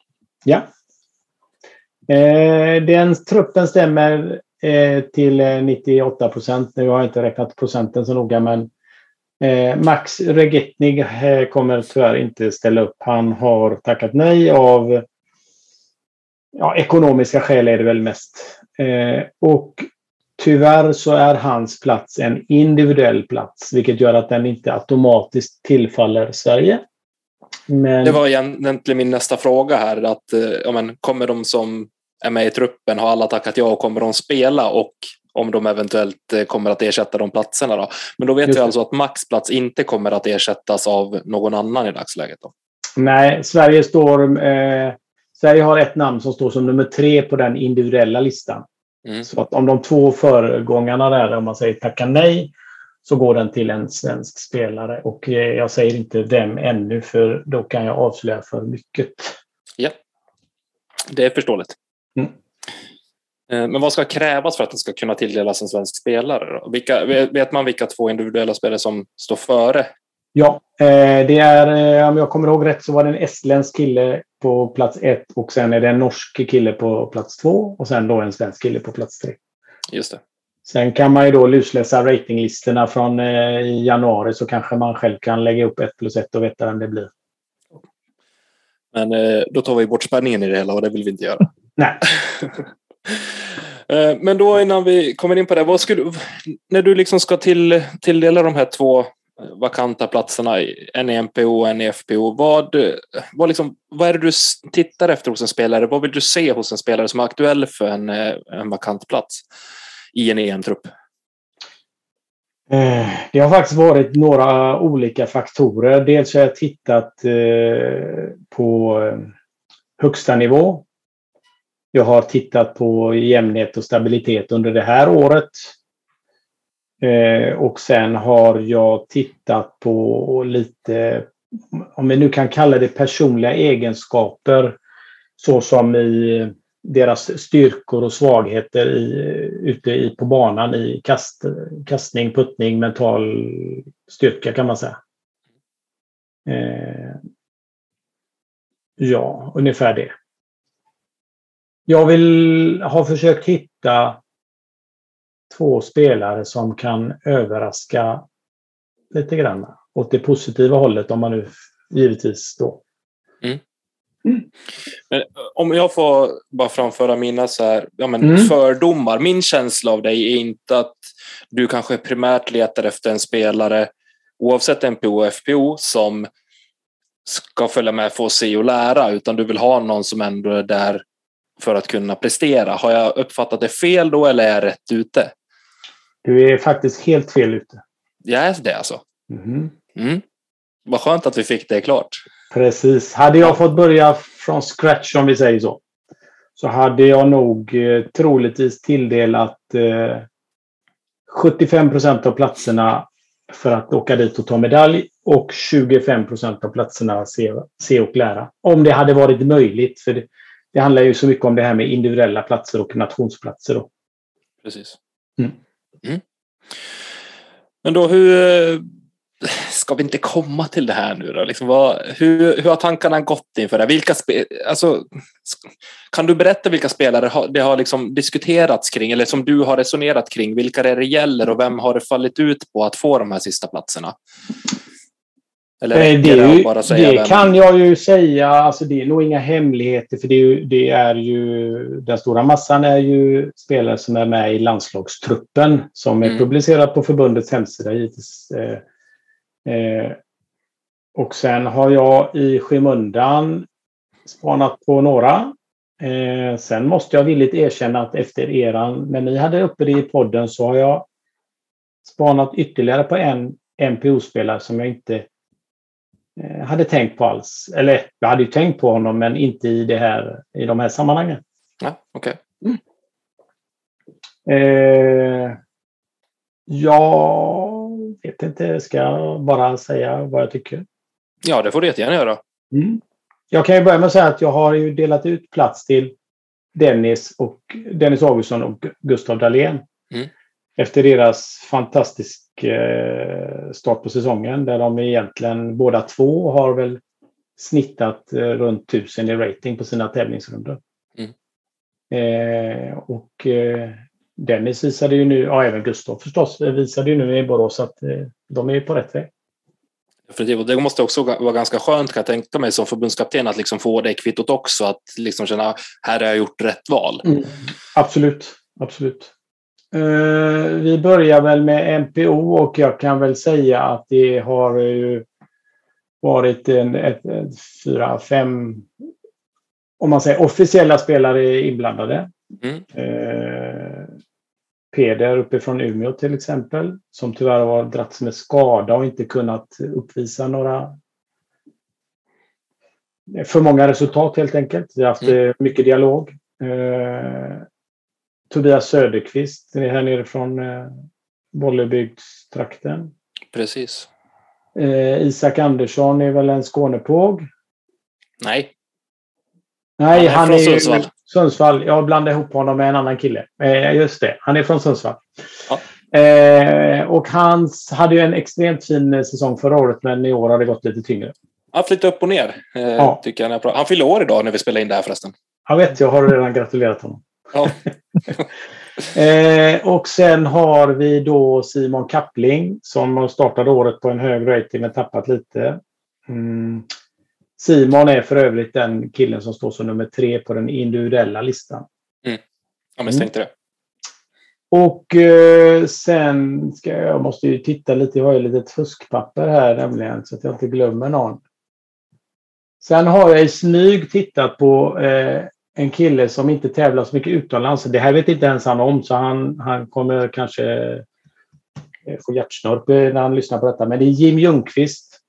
Ja. Eh, den truppen stämmer eh, till eh, 98 procent. Nu har jag inte räknat procenten så noga, men Max Regetnig kommer tyvärr inte ställa upp. Han har tackat nej av ja, ekonomiska skäl är det väl mest. Och Tyvärr så är hans plats en individuell plats, vilket gör att den inte automatiskt tillfaller Sverige. Men... Det var egentligen min nästa fråga här. Att, eh, ja, men, kommer de som är med i truppen, har alla tackat ja och kommer de spela och om de eventuellt eh, kommer att ersätta de platserna. Då. Men då vet vi alltså att Max plats inte kommer att ersättas av någon annan i dagsläget. Då. Nej, Sverige, står, eh, Sverige har ett namn som står som nummer tre på den individuella listan. Mm. Så att om de två föregångarna där, om man säger tacka nej, så går den till en svensk spelare. Och eh, jag säger inte dem ännu, för då kan jag avslöja för mycket. Ja, det är förståeligt. Mm. Eh, men vad ska krävas för att det ska kunna tilldelas en svensk spelare? Då? Vilka, vet man vilka två individuella spelare som står före? Ja, eh, det är, om jag kommer ihåg rätt, så var det en estländsk kille på plats ett och sen är det en norsk kille på plats två och sen då en svensk kille på plats tre. Just det. Sen kan man ju då lusläsa ratinglistorna från eh, januari så kanske man själv kan lägga upp ett plus ett och veta vem det blir. Men eh, då tar vi bort spänningen i det hela och det vill vi inte göra. Nej. Eh, men då innan vi kommer in på det, vad skulle, när du liksom ska till, tilldela de här två vakanta platserna, en i MPO och en i FPO. Vad, vad, liksom, vad är det du tittar efter hos en spelare? Vad vill du se hos en spelare som är aktuell för en, en vakant plats i en EM-trupp? Eh, det har faktiskt varit några olika faktorer. Dels har jag tittat eh, på eh, högsta nivå. Jag har tittat på jämnhet och stabilitet under det här året. Och sen har jag tittat på lite, om vi nu kan kalla det personliga egenskaper, såsom i deras styrkor och svagheter i, ute i, på banan i kast, kastning, puttning, mental styrka kan man säga. Eh, ja, ungefär det. Jag vill ha försökt hitta två spelare som kan överraska lite grann åt det positiva hållet om man nu givetvis då. Mm. Men om jag får bara framföra mina så här, ja, men mm. fördomar. Min känsla av dig är inte att du kanske primärt letar efter en spelare oavsett NPO och FPO som ska följa med, få se och lära, utan du vill ha någon som ändå är där för att kunna prestera. Har jag uppfattat det fel då eller är jag rätt ute? Du är faktiskt helt fel ute. Jag är det alltså? Mm. Mm. Vad skönt att vi fick det klart. Precis. Hade jag fått börja från scratch om vi säger så. Så hade jag nog eh, troligtvis tilldelat eh, 75 procent av platserna för att åka dit och ta medalj och 25 procent av platserna se, se och lära. Om det hade varit möjligt. För det, det handlar ju så mycket om det här med individuella platser och nationsplatser. Då. Precis. Mm. Mm. Men då hur ska vi inte komma till det här nu då? Liksom vad, hur, hur har tankarna gått inför det? Vilka spe, alltså, kan du berätta vilka spelare det har liksom diskuterats kring eller som du har resonerat kring? Vilka det, är det gäller och vem har det fallit ut på att få de här sista platserna? Eller eh, det, det, bara säga det kan jag ju säga. Alltså det är nog inga hemligheter för det är, det är ju den stora massan är ju spelare som är med i landslagstruppen som är mm. publicerat på förbundets hemsida givetvis. Eh, eh, och sen har jag i skymundan spanat på några. Eh, sen måste jag villigt erkänna att efter eran, när ni hade uppe det i podden så har jag spanat ytterligare på en MPO-spelare som jag inte eh, hade tänkt på alls. Eller jag hade ju tänkt på honom men inte i, det här, i de här sammanhangen. Ja, okay. Mm. Eh, jag vet inte. Ska jag bara säga vad jag tycker? Ja, det får du jättegärna göra. Mm. Jag kan ju börja med att säga att jag har ju delat ut plats till Dennis, och, Dennis Augustsson och Gustav Dahlén. Mm. Efter deras fantastisk eh, start på säsongen där de egentligen båda två har väl snittat eh, runt 1000 i rating på sina tävlingsrundor. Mm. Eh, och eh, Dennis visade ju nu, ja även Gustav förstås, visade ju nu i Borås att eh, de är på rätt väg. Definitivt. Och det måste också vara ganska skönt kan jag tänka mig som förbundskapten att liksom få det kvittot också. Att liksom känna här har jag gjort rätt val. Mm. Absolut. Absolut. Uh, vi börjar väl med MPO och jag kan väl säga att det har ju varit en, ett, ett, fyra, fem om man säger officiella spelare inblandade. Mm. Uh, Peder uppifrån Umeå till exempel, som tyvärr har dragits med skada och inte kunnat uppvisa några för många resultat helt enkelt. Vi har haft mm. Eh, mycket dialog. Eh, Tobias Söderqvist här nere från eh, Bollebygdstrakten. Precis. Eh, Isak Andersson är väl en Skånepåg? Nej. Nej, han är, han är från Sundsvall. Sundsvall. Jag blandade ihop honom med en annan kille. Eh, just det, han är från Sundsvall. Ja. Eh, och han hade ju en extremt fin eh, säsong förra året, men i år har det gått lite tyngre. Haft lite upp och ner, eh, ja. tycker jag. Han fyller år idag när vi spelar in det här förresten. Jag vet, jag har redan gratulerat honom. Ja. eh, och sen har vi då Simon Kappling som startade året på en hög rating men tappat lite. Mm. Simon är för övrigt den killen som står som nummer tre på den individuella listan. Mm. Jag misstänkte mm. det. Och eh, sen ska jag, jag måste ju titta lite, jag har ju lite fuskpapper här nämligen så att jag inte glömmer någon. Sen har jag i smyg tittat på eh, en kille som inte tävlar så mycket utomlands. Det här vet inte ens han om så han, han kommer kanske eh, få hjärtsnörp när han lyssnar på detta. Men det är Jim Ljungqvist.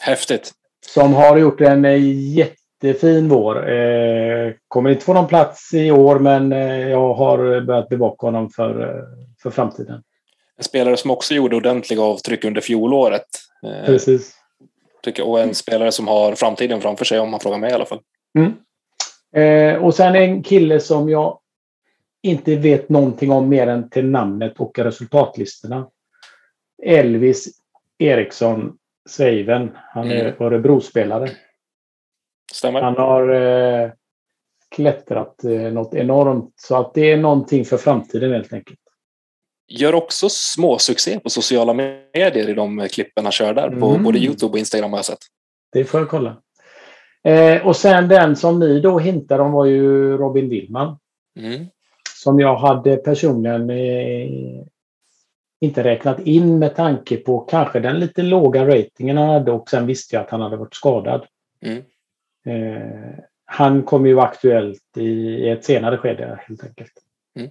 Häftigt. Som har gjort en eh, jättefin vår. Eh, kommer inte få någon plats i år men eh, jag har börjat bevaka honom för, för framtiden. En spelare som också gjorde ordentliga avtryck under fjolåret. Precis. Tycker, och en spelare som har framtiden framför sig om man frågar mig i alla fall. Mm. Eh, och sen en kille som jag inte vet någonting om mer än till namnet och resultatlistorna. Elvis Eriksson Sveiven. Han är mm. Örebro-spelare. Stämmer. Han har eh, klättrat eh, något enormt. Så att det är någonting för framtiden helt enkelt. Gör också småsuccé på sociala medier i de klippen han kör där. På mm. både Youtube och Instagram har jag sett. Det får jag kolla. Eh, och sen den som ni då hintade om var ju Robin Willman. Mm. Som jag hade personligen eh, inte räknat in med tanke på kanske den lite låga ratingen han hade och sen visste jag att han hade varit skadad. Mm. Eh, han kommer ju aktuellt i ett senare skede helt enkelt. Mm.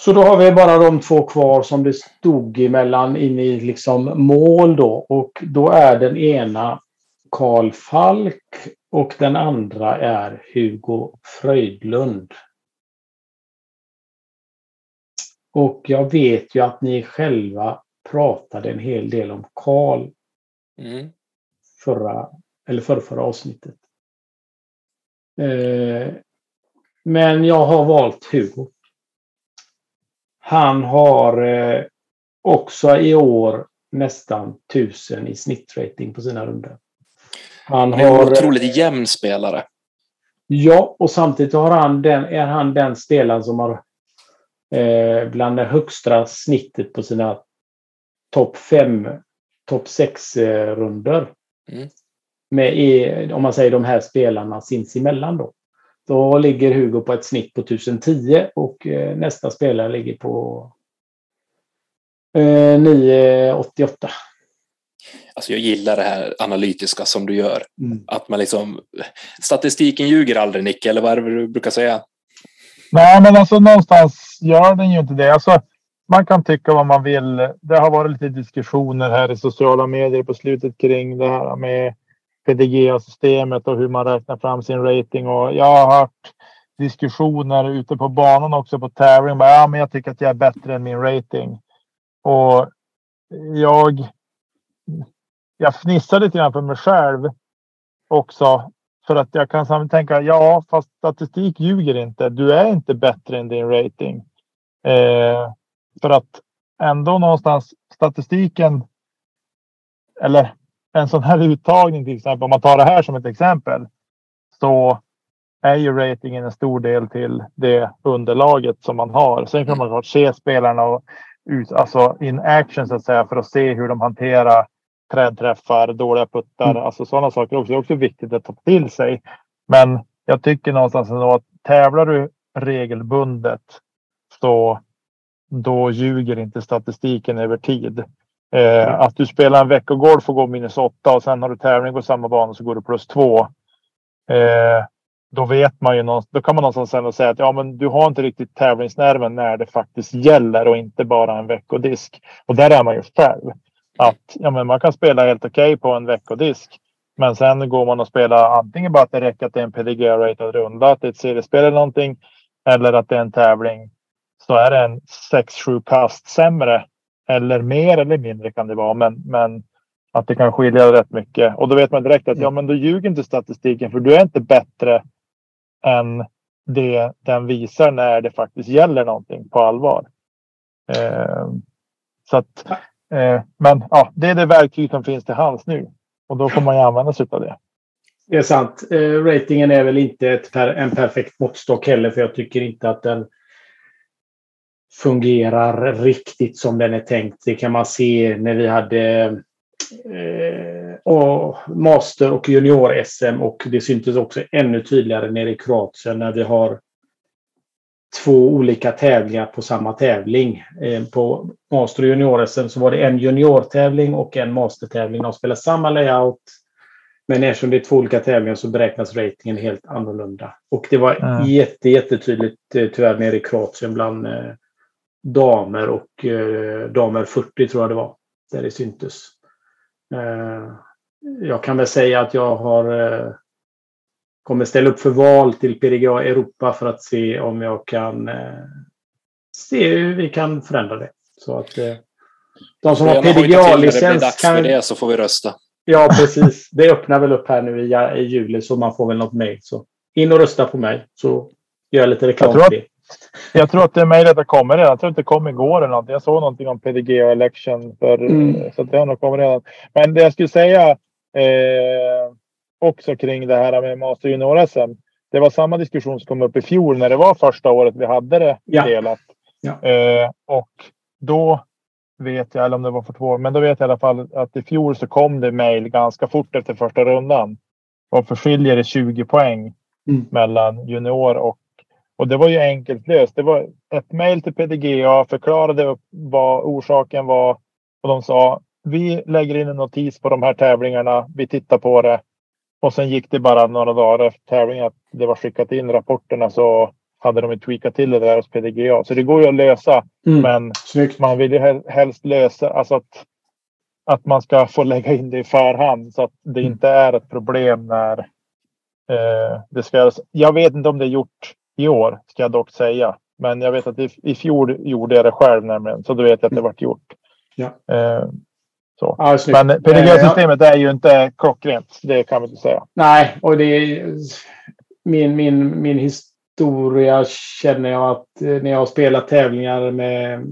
Så då har vi bara de två kvar som det stod emellan in i liksom mål då och då är den ena Karl Falk och den andra är Hugo Fröjdlund. Och jag vet ju att ni själva pratade en hel del om Karl mm. förra, eller förra, förra avsnittet. Eh, men jag har valt Hugo. Han har eh, också i år nästan tusen i snittrating på sina runder. Han har, är en otroligt jämn spelare. Ja, och samtidigt har han den, är han den spelaren som har eh, bland det högsta snittet på sina topp fem, topp sex eh, runder. Mm. Med, om man säger de här spelarna sinsemellan då. Då ligger Hugo på ett snitt på 1010 och eh, nästa spelare ligger på eh, 988. Alltså jag gillar det här analytiska som du gör. Mm. Att man liksom, statistiken ljuger aldrig Nicke, eller vad är det du brukar säga? Nej, men alltså någonstans gör den ju inte det. Alltså, man kan tycka vad man vill. Det har varit lite diskussioner här i sociala medier på slutet kring det här med PDGA-systemet och hur man räknar fram sin rating. Och jag har hört diskussioner ute på banan också på tävling. ja, men jag tycker att jag är bättre än min rating. Och jag jag fnissar lite grann för mig själv också. För att jag kan samtidigt tänka, ja, fast statistik ljuger inte. Du är inte bättre än din rating. Eh, för att ändå någonstans statistiken. Eller en sån här uttagning till exempel, om man tar det här som ett exempel. Så är ju ratingen en stor del till det underlaget som man har. Sen kan man se spelarna och ut, alltså in action så att säga för att se hur de hanterar trädträffar, dåliga puttar, mm. alltså sådana saker också. Det är också viktigt att ta till sig. Men jag tycker någonstans ändå att tävlar du regelbundet så då ljuger inte statistiken över tid. Eh, att du spelar en veckogolf och går minus åtta och sen har du tävling på samma bana så går du plus två. Eh, då vet man ju någonstans, då kan man någonstans säga att ja, men du har inte riktigt tävlingsnerven när det faktiskt gäller och inte bara en veckodisk. Och där är man ju själv att ja, men man kan spela helt okej okay på en veckodisk. Men sen går man och spelar antingen bara att det räcker att det är en PDG-ratad runda, att det är ett seriespel eller någonting. Eller att det är en tävling. Så är det en 6-7 kast sämre. Eller mer eller mindre kan det vara. Men, men att det kan skilja rätt mycket. Och då vet man direkt att ja, men då ljuger inte statistiken. För du är inte bättre än det den visar när det faktiskt gäller någonting på allvar. Eh, så att Eh, men ja, det är det verktyg som finns till hands nu och då får man ju använda sig av det. Det är sant. Eh, ratingen är väl inte per, en perfekt måttstock heller, för jag tycker inte att den fungerar riktigt som den är tänkt. Det kan man se när vi hade eh, och master och junior-SM och det syntes också ännu tydligare nere i Kroatien när vi har två olika tävlingar på samma tävling. Eh, på Master och junior så var det en juniortävling och en mastertävling. De spelar samma layout. Men eftersom det är två olika tävlingar så beräknas ratingen helt annorlunda. Och det var mm. jätte, jättetydligt eh, tyvärr nere i Kroatien bland eh, damer och eh, damer 40 tror jag det var. Där det syntes. Eh, jag kan väl säga att jag har kommer ställa upp för val till PDGA Europa för att se om jag kan eh, se hur vi kan förändra det. Så att eh, de som har PDGA-licens kan... det så får vi rösta. Ja, precis. Det öppnar väl upp här nu i, i juli så man får väl något mejl. Så in och rösta på mig så gör jag lite reklam för det. Jag tror att det mejlet har kommit redan. Jag tror att det kom igår eller något. Jag såg någonting om PDGA election. För, mm. Så det har nog kommit redan. Men det jag skulle säga. Eh, också kring det här med Master Junior-SM. Det var samma diskussion som kom upp i fjol när det var första året vi hade det ja. delat. Ja. Eh, och då vet jag, eller om det var för två år, men då vet jag i alla fall att i fjol så kom det mejl ganska fort efter första rundan. Och förskiljer det 20 poäng mm. mellan junior och och det var ju enkelt löst. Det var ett mejl till PDGA, förklarade vad orsaken var och de sa vi lägger in en notis på de här tävlingarna. Vi tittar på det och sen gick det bara några dagar efter tävlingen att det var skickat in rapporterna så hade de tweakat till det där hos PDGA. Så det går ju att lösa. Mm. Men Snyggt. man vill ju helst lösa alltså att, att man ska få lägga in det i förhand så att det mm. inte är ett problem när eh, det ska. Jag vet inte om det är gjort i år ska jag dock säga. Men jag vet att i, i fjol gjorde jag det själv nämligen. Så då vet jag att det mm. vart gjort. Ja. Eh, så. Ja, Men PDG-systemet är ju inte klockrent. Det kan vi inte säga. Nej, och det är min, min, min historia känner jag att eh, när jag har spelat tävlingar med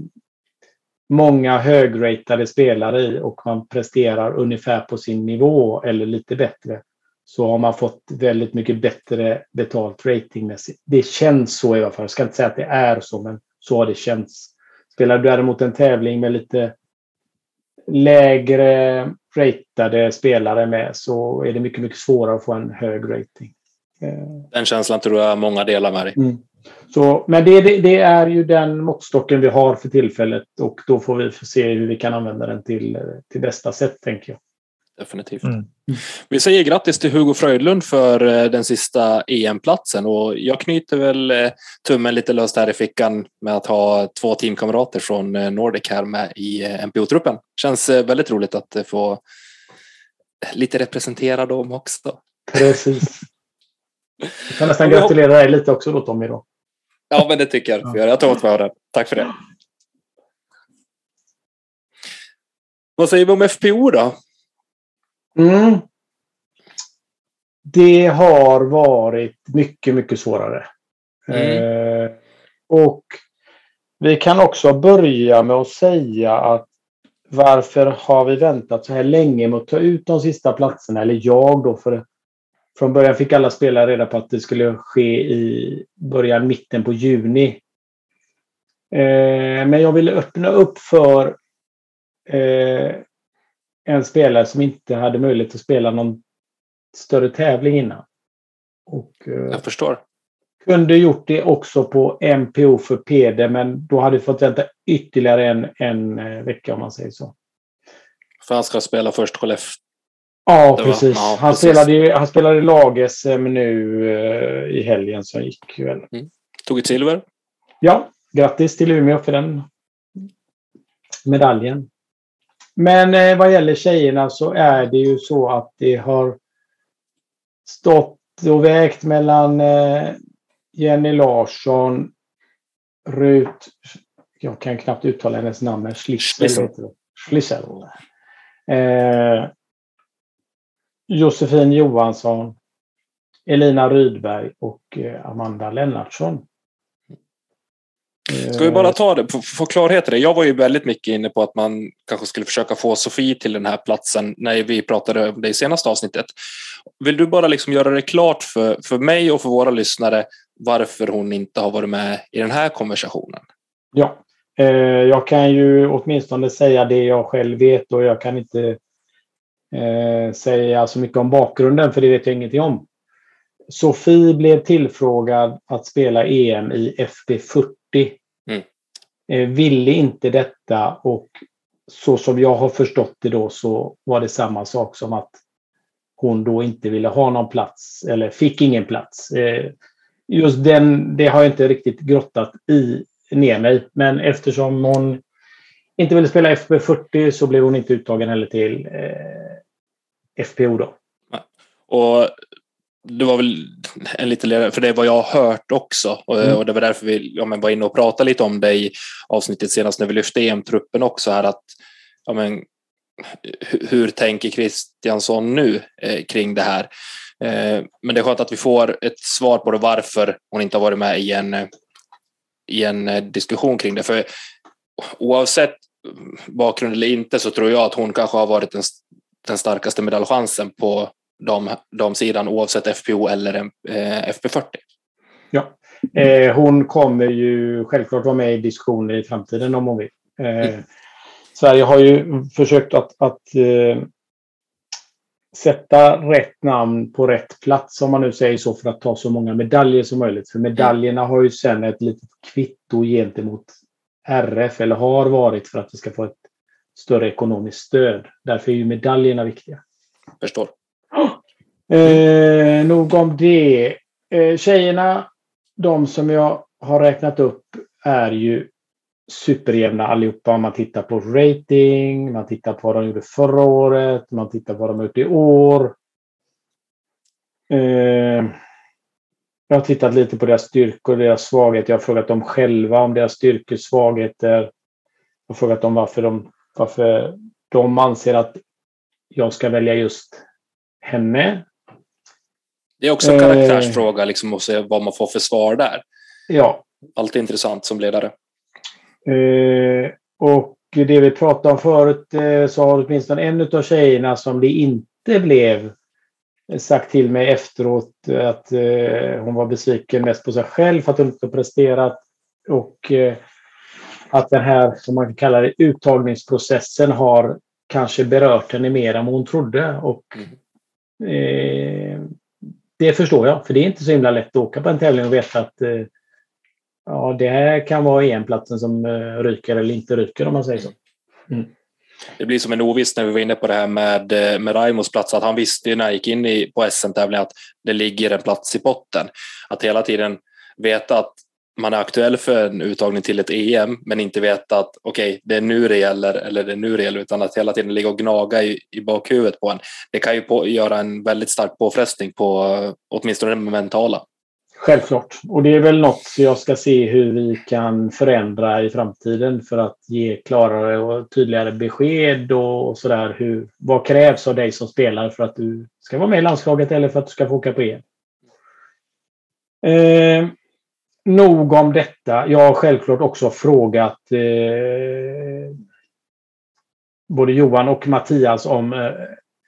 många högratade spelare i och man presterar ungefär på sin nivå eller lite bättre så har man fått väldigt mycket bättre betalt ratingmässigt. Det känns så i alla fall. Jag ska inte säga att det är så, men så har det känts. Spelar du däremot en tävling med lite lägre ratade spelare med så är det mycket, mycket svårare att få en hög rating. Eh, den känslan tror jag många delar med dig. Mm. Så, men det, det, det, är ju den måttstocken vi har för tillfället och då får vi se hur vi kan använda den till, till bästa sätt, tänker jag. Definitivt. Mm. Vi säger grattis till Hugo Fröjdlund för eh, den sista EM-platsen och jag knyter väl eh, tummen lite löst här i fickan med att ha två teamkamrater från eh, Nordic här med i MPO-truppen. Känns väldigt roligt att få lite representera dem också. Precis. Jag kan nästan gratulera dig lite också då Tommy. Då. Ja, men det tycker jag. Ja. Jag tar åt mig Tack för det. Vad säger vi om FPO då? Mm. Det har varit mycket, mycket svårare. Mm. Eh, och vi kan också börja med att säga att varför har vi väntat så här länge med att ta ut de sista platserna? Eller jag då, för från början fick alla spelare reda på att det skulle ske i början, mitten på juni. Eh, men jag ville öppna upp för eh, en spelare som inte hade möjlighet att spela någon större tävling innan. Och, eh, jag förstår. Kunde gjort det också på MPO för PD, men då hade vi fått vänta ytterligare en, en eh, vecka om man säger så. För han ska spela först Skellefteå? Ja, precis. Ja, han, precis. Spelade, han spelade lag-SM nu uh, i helgen som gick. Väl. Mm. Tog ett silver? Ja, grattis till Umeå för den medaljen. Men eh, vad gäller tjejerna så är det ju så att det har stått och vägt mellan eh, Jenny Larsson, Rut, jag kan knappt uttala hennes namn, Schlissel. Schlissel. Eh, Josefin Johansson, Elina Rydberg och eh, Amanda Lennartsson. Ska vi bara ta det, få klarhet i det. Jag var ju väldigt mycket inne på att man kanske skulle försöka få Sofie till den här platsen när vi pratade om det i senaste avsnittet. Vill du bara liksom göra det klart för, för mig och för våra lyssnare varför hon inte har varit med i den här konversationen? Ja, eh, jag kan ju åtminstone säga det jag själv vet och jag kan inte eh, säga så mycket om bakgrunden för det vet jag ingenting om. Sofie blev tillfrågad att spela EM i FB40 Mm. Eh, ville inte detta och så som jag har förstått det då så var det samma sak som att hon då inte ville ha någon plats eller fick ingen plats. Eh, just den, det har jag inte riktigt grottat i ner mig. Men eftersom hon inte ville spela FB40 så blev hon inte uttagen heller till eh, FPO då. Och det var väl en lite ledare, för det är vad jag har hört också mm. och det var därför vi ja, men var inne och pratade lite om det i avsnittet senast när vi lyfte EM-truppen också här att ja, men, hur, hur tänker Kristiansson nu eh, kring det här? Eh, men det är skönt att vi får ett svar på det varför hon inte har varit med i en, i en eh, diskussion kring det. För oavsett bakgrund eller inte så tror jag att hon kanske har varit den, den starkaste medaljchansen på de, de sidan oavsett FPO eller eh, FP40. Ja, eh, hon kommer ju självklart vara med i diskussioner i framtiden om hon vill. Eh, mm. Sverige har ju försökt att, att eh, sätta rätt namn på rätt plats om man nu säger så för att ta så många medaljer som möjligt. För medaljerna har ju sen ett litet kvitto gentemot RF eller har varit för att vi ska få ett större ekonomiskt stöd. Därför är ju medaljerna viktiga. Förstår. Eh, nog om det. Eh, tjejerna, de som jag har räknat upp, är ju superjämna allihopa. Man tittar på rating, man tittar på vad de gjorde förra året, man tittar på vad de har gjort i år. Eh, jag har tittat lite på deras styrkor och deras svagheter. Jag har frågat dem själva om deras styrkor och svagheter. Jag har frågat dem varför de, varför de anser att jag ska välja just henne. Det är också en karaktärsfråga liksom, att se vad man får för svar där. Ja. Alltid intressant som ledare. Eh, och det vi pratade om förut eh, så har åtminstone en av tjejerna som det inte blev sagt till mig efteråt att eh, hon var besviken mest på sig själv för att hon inte presterat. Och eh, att den här, som man kan kalla det, uttagningsprocessen har kanske berört henne mer än vad hon trodde. Och mm. Det förstår jag, för det är inte så himla lätt att åka på en tävling och veta att eh, ja, det här kan vara EM-platsen som eh, ryker eller inte ryker om man säger så. Mm. Det blir som en oviss när vi var inne på det här med, eh, med Raimos plats, att han visste när han gick in i, på SM-tävlingen att det ligger en plats i potten. Att hela tiden veta att man är aktuell för en uttagning till ett EM, men inte veta att okej, okay, det är nu det gäller eller det är nu det gäller, utan att hela tiden ligga och gnaga i, i bakhuvudet på en. Det kan ju på, göra en väldigt stark påfrestning på åtminstone det mentala. Självklart. Och det är väl något jag ska se hur vi kan förändra i framtiden för att ge klarare och tydligare besked och sådär. vad krävs av dig som spelare för att du ska vara med i landslaget eller för att du ska få åka på EM? Eh, nog om detta. Jag har självklart också frågat eh, både Johan och Mattias om eh,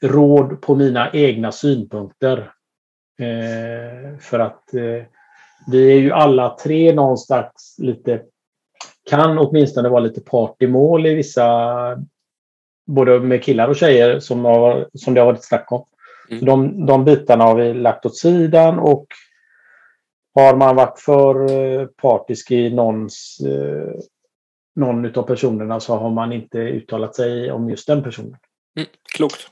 råd på mina egna synpunkter. Eh, för att eh, vi är ju alla tre någonstans lite, kan åtminstone vara lite part i mål i vissa, både med killar och tjejer som, har, som det har varit snack om. Mm. De, de bitarna har vi lagt åt sidan och har man varit för eh, partisk i någons, någon av personerna så har man inte uttalat sig om just den personen. Mm, klokt.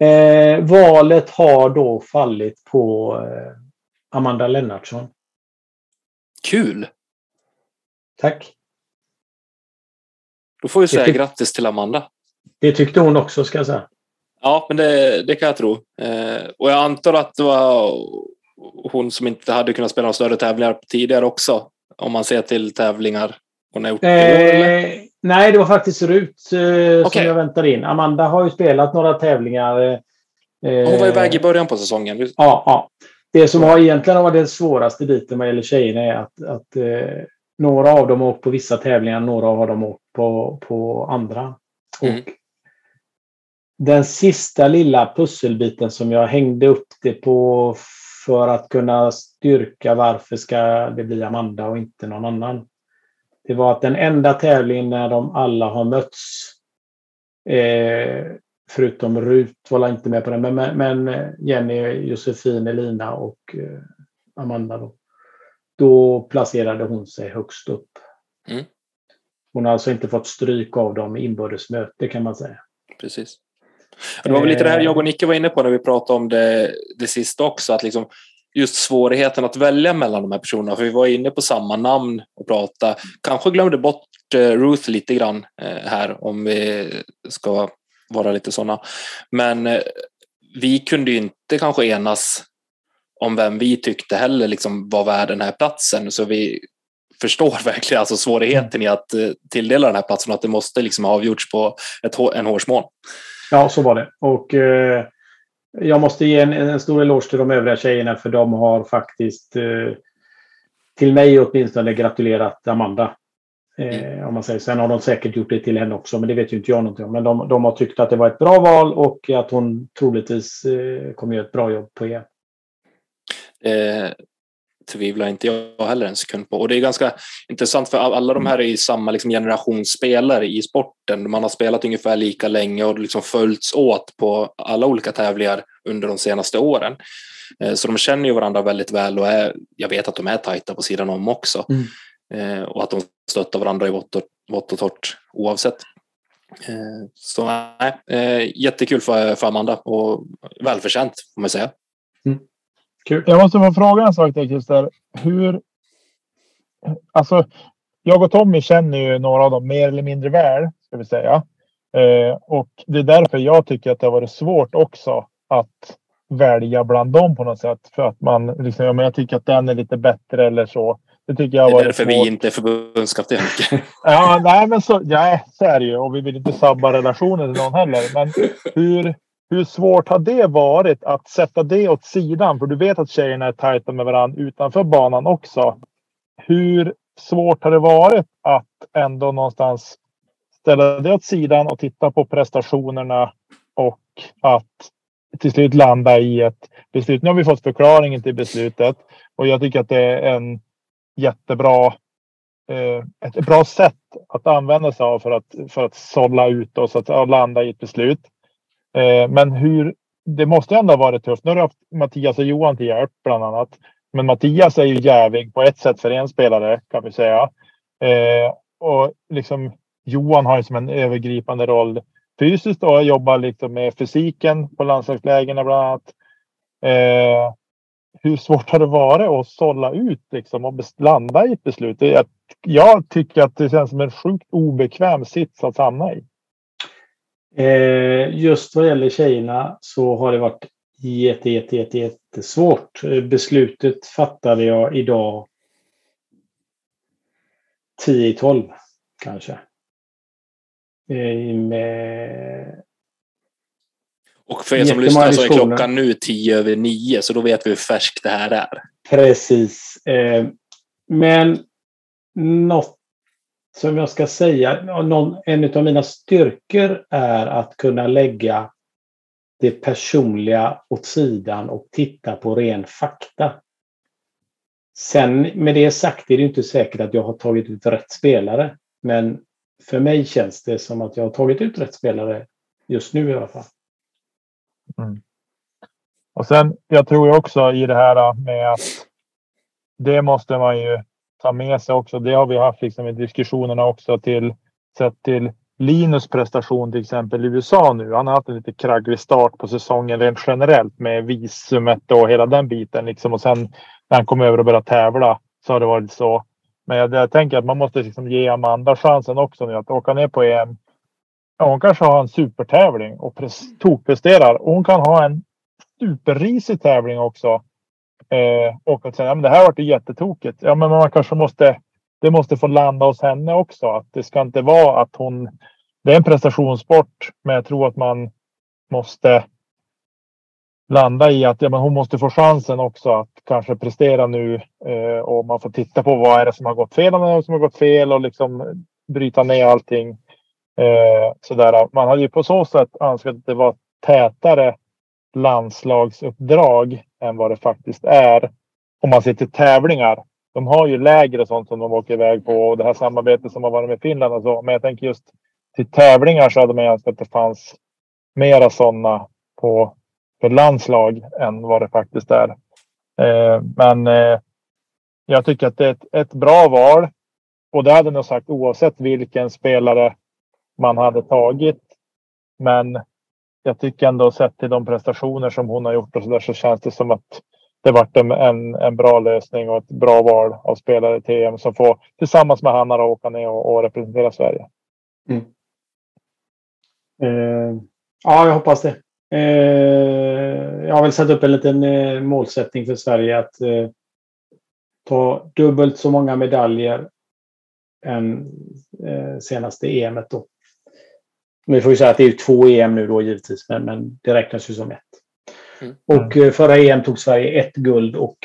Eh, valet har då fallit på eh, Amanda Lennartsson. Kul! Tack. Då får vi säga grattis till Amanda. Det tyckte hon också, ska jag säga. Ja, men det, det kan jag tro. Eh, och jag antar att det var hon som inte hade kunnat spela några större tävlingar tidigare också. Om man ser till tävlingar hon har gjort eh, Nej, det var faktiskt Rut eh, okay. som jag väntade in. Amanda har ju spelat några tävlingar. Eh, hon var iväg i början på säsongen. Ja, ja. Det som har egentligen varit den svåraste biten vad gäller tjejerna är att, att eh, några av dem har åkt på vissa tävlingar, några har åkt på, på andra. Mm. Och den sista lilla pusselbiten som jag hängde upp det på för att kunna styrka varför ska det bli Amanda och inte någon annan det var att den enda tävlingen när de alla har mötts, eh, förutom Rut var inte med på den, men, men Jenny, Josefin, Elina och eh, Amanda då, då placerade hon sig högst upp. Mm. Hon har alltså inte fått stryk av dem i inbördesmöte kan man säga. Precis. Det var väl lite det här jag och Nicke var inne på när vi pratade om det, det sista också, att liksom just svårigheten att välja mellan de här personerna. För vi var inne på samma namn och prata. Kanske glömde bort eh, Ruth lite grann eh, här om vi ska vara lite sådana. Men eh, vi kunde ju inte kanske enas om vem vi tyckte heller liksom var värd den här platsen. Så vi förstår verkligen alltså svårigheten i att tilldela den här platsen och att det måste liksom ha avgjorts på ett, en hårsmån. Ja, så var det. Och eh, jag måste ge en, en stor eloge till de övriga tjejerna för de har faktiskt eh, till mig åtminstone gratulerat Amanda. Eh, mm. om man säger. Sen har de säkert gjort det till henne också, men det vet ju inte jag någonting om. Men de, de har tyckt att det var ett bra val och att hon troligtvis eh, kommer göra ett bra jobb på EM. Tvivlar inte jag heller en sekund på. Och det är ganska intressant för alla de här är i samma liksom generation spelare i sporten. Man har spelat ungefär lika länge och liksom följts åt på alla olika tävlingar under de senaste åren. Eh, så de känner ju varandra väldigt väl och är, jag vet att de är tajta på sidan om också. Mm. Eh, och att de stöttar varandra i vått och, vått och torrt oavsett. Eh, så nej, jättekul för, för Amanda och välförtjänt får man säga. Kul. Jag måste få fråga en sak till Christer. Hur... Alltså, jag och Tommy känner ju några av dem mer eller mindre väl, ska vi säga. Eh, och det är därför jag tycker att det har varit svårt också att välja bland dem på något sätt. För att man liksom, ja, men jag tycker att den är lite bättre eller så. Det tycker jag det är därför svårt. vi inte är förbundskapten. ja, nej, men så, ja, så är det ju. Och vi vill inte sabba relationen till någon heller. Men hur, hur svårt har det varit att sätta det åt sidan? För du vet att tjejerna är tajta med varandra utanför banan också. Hur svårt har det varit att ändå någonstans ställa det åt sidan och titta på prestationerna och att till slut landa i ett beslut. Nu har vi fått förklaringen till beslutet och jag tycker att det är en jättebra eh, ett bra sätt att använda sig av för att, för att sålla ut och så att landa i ett beslut. Eh, men hur, det måste ändå ha varit tufft. Nu har du haft Mattias och Johan till hjälp bland annat. Men Mattias är ju jävig på ett sätt för en spelare kan vi säga. Eh, och liksom Johan har ju som en övergripande roll fysiskt och jobbar liksom med fysiken på landslagslägena bland annat. Eh, hur svårt har det varit att sålla ut liksom och landa i ett beslut? Jag, jag tycker att det känns som en sjukt obekväm sits att hamna i. Eh, just vad gäller tjejerna så har det varit jätte, jätte, jätte, jättesvårt. Beslutet fattade jag idag 10 i 12 kanske. Eh, med... Och för er som lyssnar så är klockan nu 10 över 9 så då vet vi hur färskt det här är. Precis. Eh, men något som jag ska säga, en av mina styrkor är att kunna lägga det personliga åt sidan och titta på ren fakta. Sen med det sagt är det inte säkert att jag har tagit ut rätt spelare. Men för mig känns det som att jag har tagit ut rätt spelare just nu i alla fall. Mm. Och sen, jag tror också i det här med att det måste man ju ta med sig också. Det har vi haft liksom i diskussionerna också till sett till Linus prestation till exempel i USA nu. Han har haft en lite kragglig start på säsongen rent generellt med visumet och hela den biten liksom. Och sen när han kom över och började tävla så har det varit så. Men jag, jag tänker att man måste liksom ge Amanda chansen också nu att åka ner på EM. Ja, hon kanske har en supertävling och tokpresterar. och Hon kan ha en superrisig tävling också. Eh, och att säga, ja, men det här vart jättetokigt. Ja, men man kanske måste det måste få landa hos henne också. Att det ska inte vara att hon... Det är en prestationssport, men jag tror att man måste landa i att ja, men hon måste få chansen också att kanske prestera nu eh, och man får titta på vad är det som har gått fel och vad som har gått fel och liksom bryta ner allting. Eh, sådär. Man hade ju på så sätt önskat att det var tätare landslagsuppdrag än vad det faktiskt är. Om man ser till tävlingar de har ju lägre sånt som de åker iväg på och det här samarbetet som har varit med Finland och så. Men jag tänker just till tävlingar så hade man önskat att det fanns mera sådana på för landslag än vad det faktiskt är. Eh, men eh, jag tycker att det är ett, ett bra val. Och det hade jag nog sagt oavsett vilken spelare man hade tagit. Men jag tycker ändå sett till de prestationer som hon har gjort och så där så känns det som att det varit en, en, en, bra lösning och ett bra val av spelare till EM som får tillsammans med Hanna åka ner och, och representera Sverige. Mm. Eh, ja, jag hoppas det. Eh, jag har väl satt upp en liten eh, målsättning för Sverige att eh, ta dubbelt så många medaljer än eh, senaste EMet då. Vi får ju säga att det är två EM nu då givetvis, men, men det räknas ju som ett. Mm. Och eh, förra EM tog Sverige ett guld och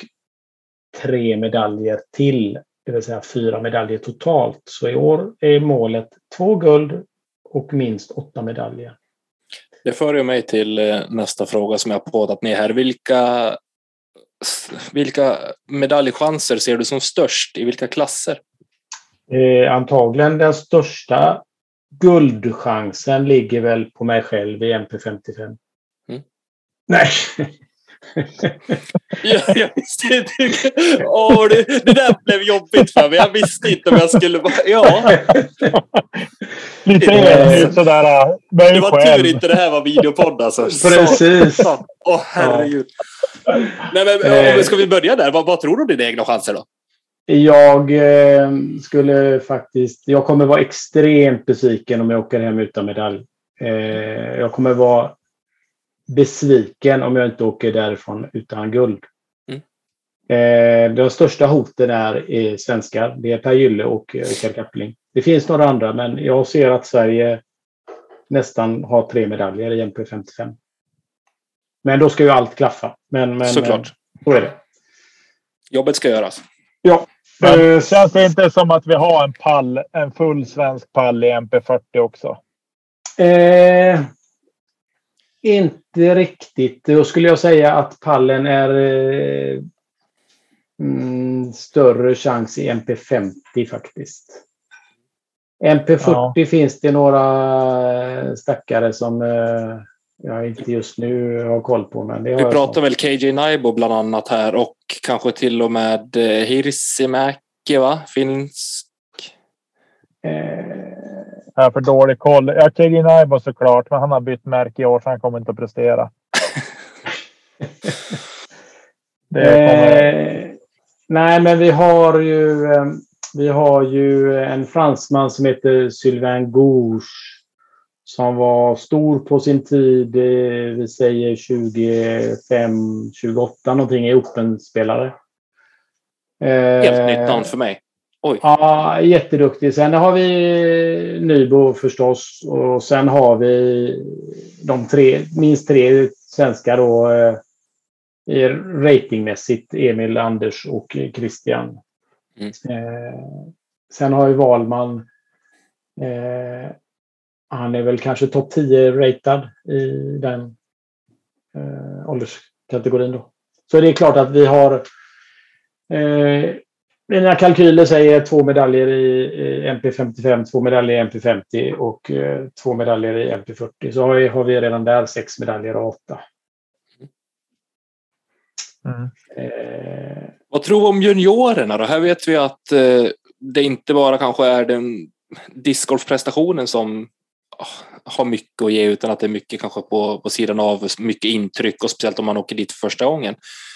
tre medaljer till, det vill säga fyra medaljer totalt. Så i år är målet två guld och minst åtta medaljer. Det för mig till eh, nästa fråga som jag har poddat ner här. Vilka, vilka medaljchanser ser du som störst? I vilka klasser? Eh, antagligen den största guldchansen ligger väl på mig själv i MP55. Nej. ja, jag visste inte. Åh, det, det där blev jobbigt för mig. Jag visste inte om jag skulle... Ja. Lite äh, sådär. Det var själv. tur inte det här var videopodd alltså. Precis. Åh, herregud. Ja. Nej, men, ska vi börja där? Vad, vad tror du om dina egna chanser då? Jag eh, skulle faktiskt... Jag kommer vara extremt besviken om jag åker hem utan medalj. Eh, jag kommer vara besviken om jag inte åker därifrån utan guld. Mm. Eh, de största hoten är, är svenskar. Det är Per Gylle och Rickard Kappling. Det finns några andra, men jag ser att Sverige nästan har tre medaljer i MP55. Men då ska ju allt klaffa. Men, men, Såklart. Så är det. Jobbet ska göras. Ja. Men, eh, känns det inte som att vi har en pall, en full svensk pall i MP40 också? Eh, inte riktigt. Då skulle jag säga att pallen är eh, mm, större chans i MP50 faktiskt. MP40 ja. finns det några stackare som eh, jag inte just nu har koll på. Men det Vi pratar väl KJ Naibo bland annat här och kanske till och med eh, Hirsimäki, va? Finsk? Eh, Jag har för dålig koll. Ja, KD Naibo såklart, men han har bytt märke i år så han kommer inte att prestera. kommer... eh, nej, men vi har ju. Eh, vi har ju en fransman som heter Sylvain Gouche. Som var stor på sin tid. Eh, vi säger 25, 28 någonting. Är Open-spelare. Helt nytt namn för mig. Oj. Ja, jätteduktig. Sen har vi Nybo förstås. Och sen har vi de tre, minst tre svenskar då. Eh, ratingmässigt. Emil, Anders och Christian. Mm. Eh, sen har ju Valman. Han är väl kanske topp 10 ratad i den eh, ålderskategorin. Då. Så det är klart att vi har eh, mina kalkyler säger två medaljer i MP55, två medaljer i MP50 och eh, två medaljer i MP40. Så har vi, har vi redan där sex medaljer av åtta. Mm. Eh, Vad tror du om juniorerna då? Här vet vi att eh, det inte bara kanske är den discgolfprestationen som har mycket att ge utan att det är mycket kanske på, på sidan av, mycket intryck och speciellt om man åker dit för första gången.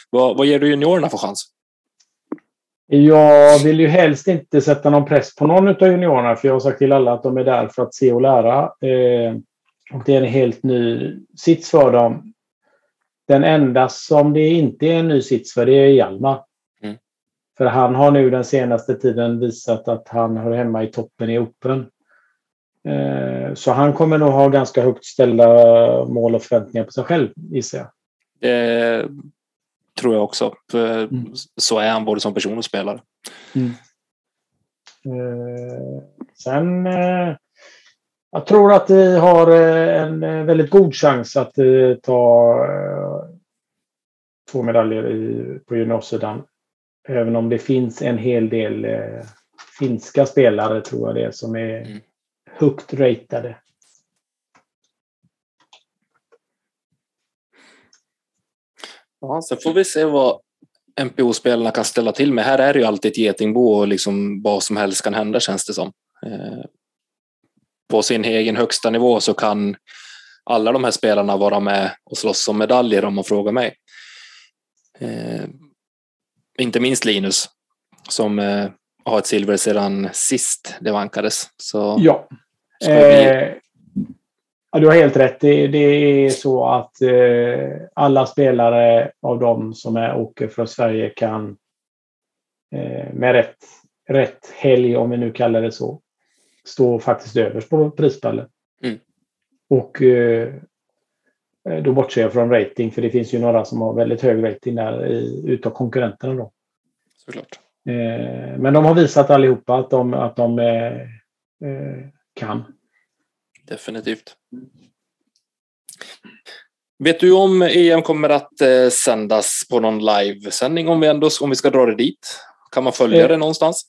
Vad, vad ger du juniorerna för chans? Jag vill ju helst inte sätta någon press på någon av juniorerna för jag har sagt till alla att de är där för att se och lära. Eh, och det är en helt ny sits för dem. Den enda som det inte är en ny sits för det är Hjalmar. Mm. För han har nu den senaste tiden visat att han hör hemma i toppen i Open. Eh, så han kommer nog ha ganska högt ställda mål och förväntningar på sig själv gissar jag. Det tror jag också. Mm. Så är han både som person och spelare. Mm. Eh, sen eh, jag tror att vi har en väldigt god chans att ta två medaljer i, på juniorsidan. Även om det finns en hel del finska spelare tror jag det är som är mm. Högt ratade. Ja, sen får vi se vad MPO-spelarna kan ställa till med. Här är det ju alltid ett getingbo och liksom vad som helst kan hända känns det som. Eh, på sin egen högsta nivå så kan alla de här spelarna vara med och slåss om medaljer om man frågar mig. Eh, inte minst Linus som eh, har ett silver sedan sist det vankades. Så ja. Eh, Ja, du har helt rätt. Det, det är så att eh, alla spelare av dem som är, åker från Sverige kan eh, med rätt, rätt helg, om vi nu kallar det så, stå faktiskt överst på prispallen. Mm. Och eh, då bortser jag från rating, för det finns ju några som har väldigt hög rating där i, utav konkurrenterna. Då. Såklart. Eh, men de har visat allihopa att de, att de eh, eh, kan definitivt. Vet du om EM kommer att eh, sändas på någon livesändning om vi ändå om vi ska dra det dit? Kan man följa det någonstans?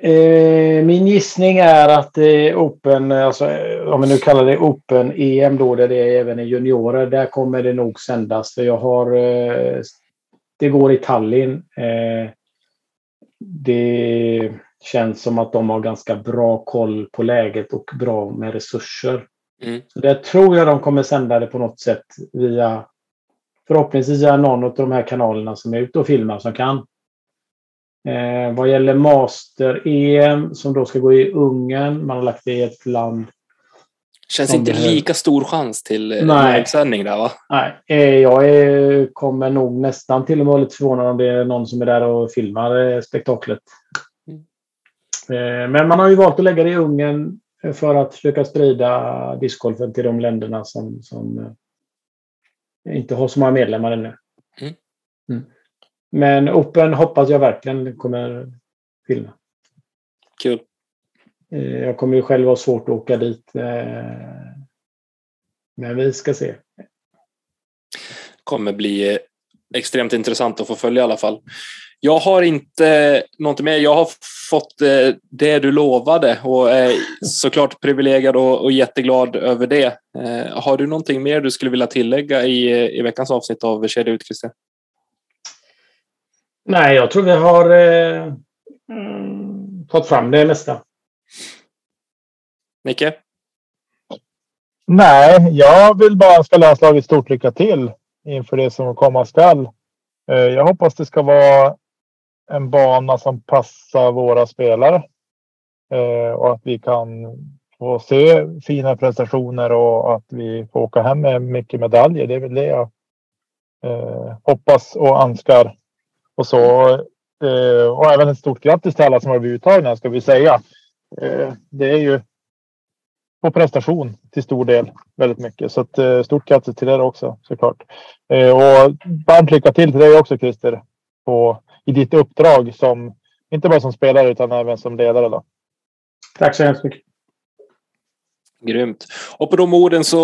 Eh, min gissning är att eh, Open, alltså, om vi nu kallar det Open EM då, där det är även är juniorer, där kommer det nog sändas. För jag har, eh, det går i Tallinn. Eh, det känns som att de har ganska bra koll på läget och bra med resurser. Mm. Så det tror jag de kommer sända det på något sätt via förhoppningsvis via någon av de här kanalerna som är ute och filmar som kan. Eh, vad gäller Master-EM som då ska gå i Ungern, man har lagt det i ett land Känns inte behöver... lika stor chans till eh, livesändning där va? Nej, eh, jag är, kommer nog nästan till och med lite förvånad om det är någon som är där och filmar eh, spektaklet. Eh, men man har ju valt att lägga det i Ungern för att försöka sprida discgolfen till de länderna som, som eh, inte har så många medlemmar ännu. Mm. Mm. Men Open hoppas jag verkligen kommer filma. Kul. Eh, jag kommer ju själv ha svårt att åka dit. Men vi ska se. kommer bli extremt intressant att få följa i alla fall. Jag har inte något mer. Jag har fått eh, det du lovade och är såklart privilegierad och, jätteglad över det. Eh, har du någonting mer du skulle vilja tillägga i, i veckans avsnitt av Kedja ut, Christian? Nej, jag tror vi har eh, mm, fått fram det mesta. Nicke? Nej, jag vill bara önska landslaget stort lycka till inför det som komma skall. Eh, jag hoppas det ska vara en bana som passar våra spelare. Eh, och att vi kan få se fina prestationer och att vi får åka hem med mycket medaljer. Det är väl det jag eh, hoppas och önskar. Och så eh, och även ett stort grattis till alla som har blivit uttagna ska vi säga. Eh, det är ju på prestation till stor del väldigt mycket. Så att, eh, stort grattis till er också såklart. Eh, och varmt lycka till till dig också Christer. På, i ditt uppdrag som inte bara som spelare utan även som ledare. Då. Tack så hemskt mycket. Grymt. Och på de orden så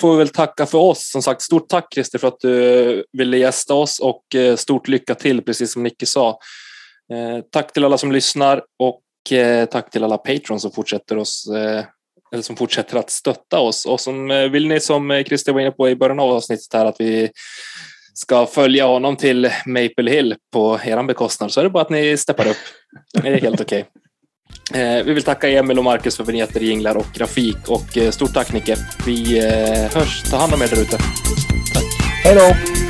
får vi väl tacka för oss. Som sagt, stort tack Christer för att du ville gästa oss och eh, stort lycka till, precis som Nicke sa. Tack till alla som lyssnar och tack till alla patrons som fortsätter oss eller som fortsätter att stötta oss. Och som eh, vill ni, som eh, Christer var inne på i början av avsnittet här, att vi ska följa honom till Maple Hill på er bekostnad så är det bara att ni steppar upp. Det är helt okej. Okay. Eh, vi vill tacka Emil och Marcus för vinjetter, jinglar och grafik och eh, stort tack Nicke. Vi eh, hörs. Ta hand om er där ute. Hej då!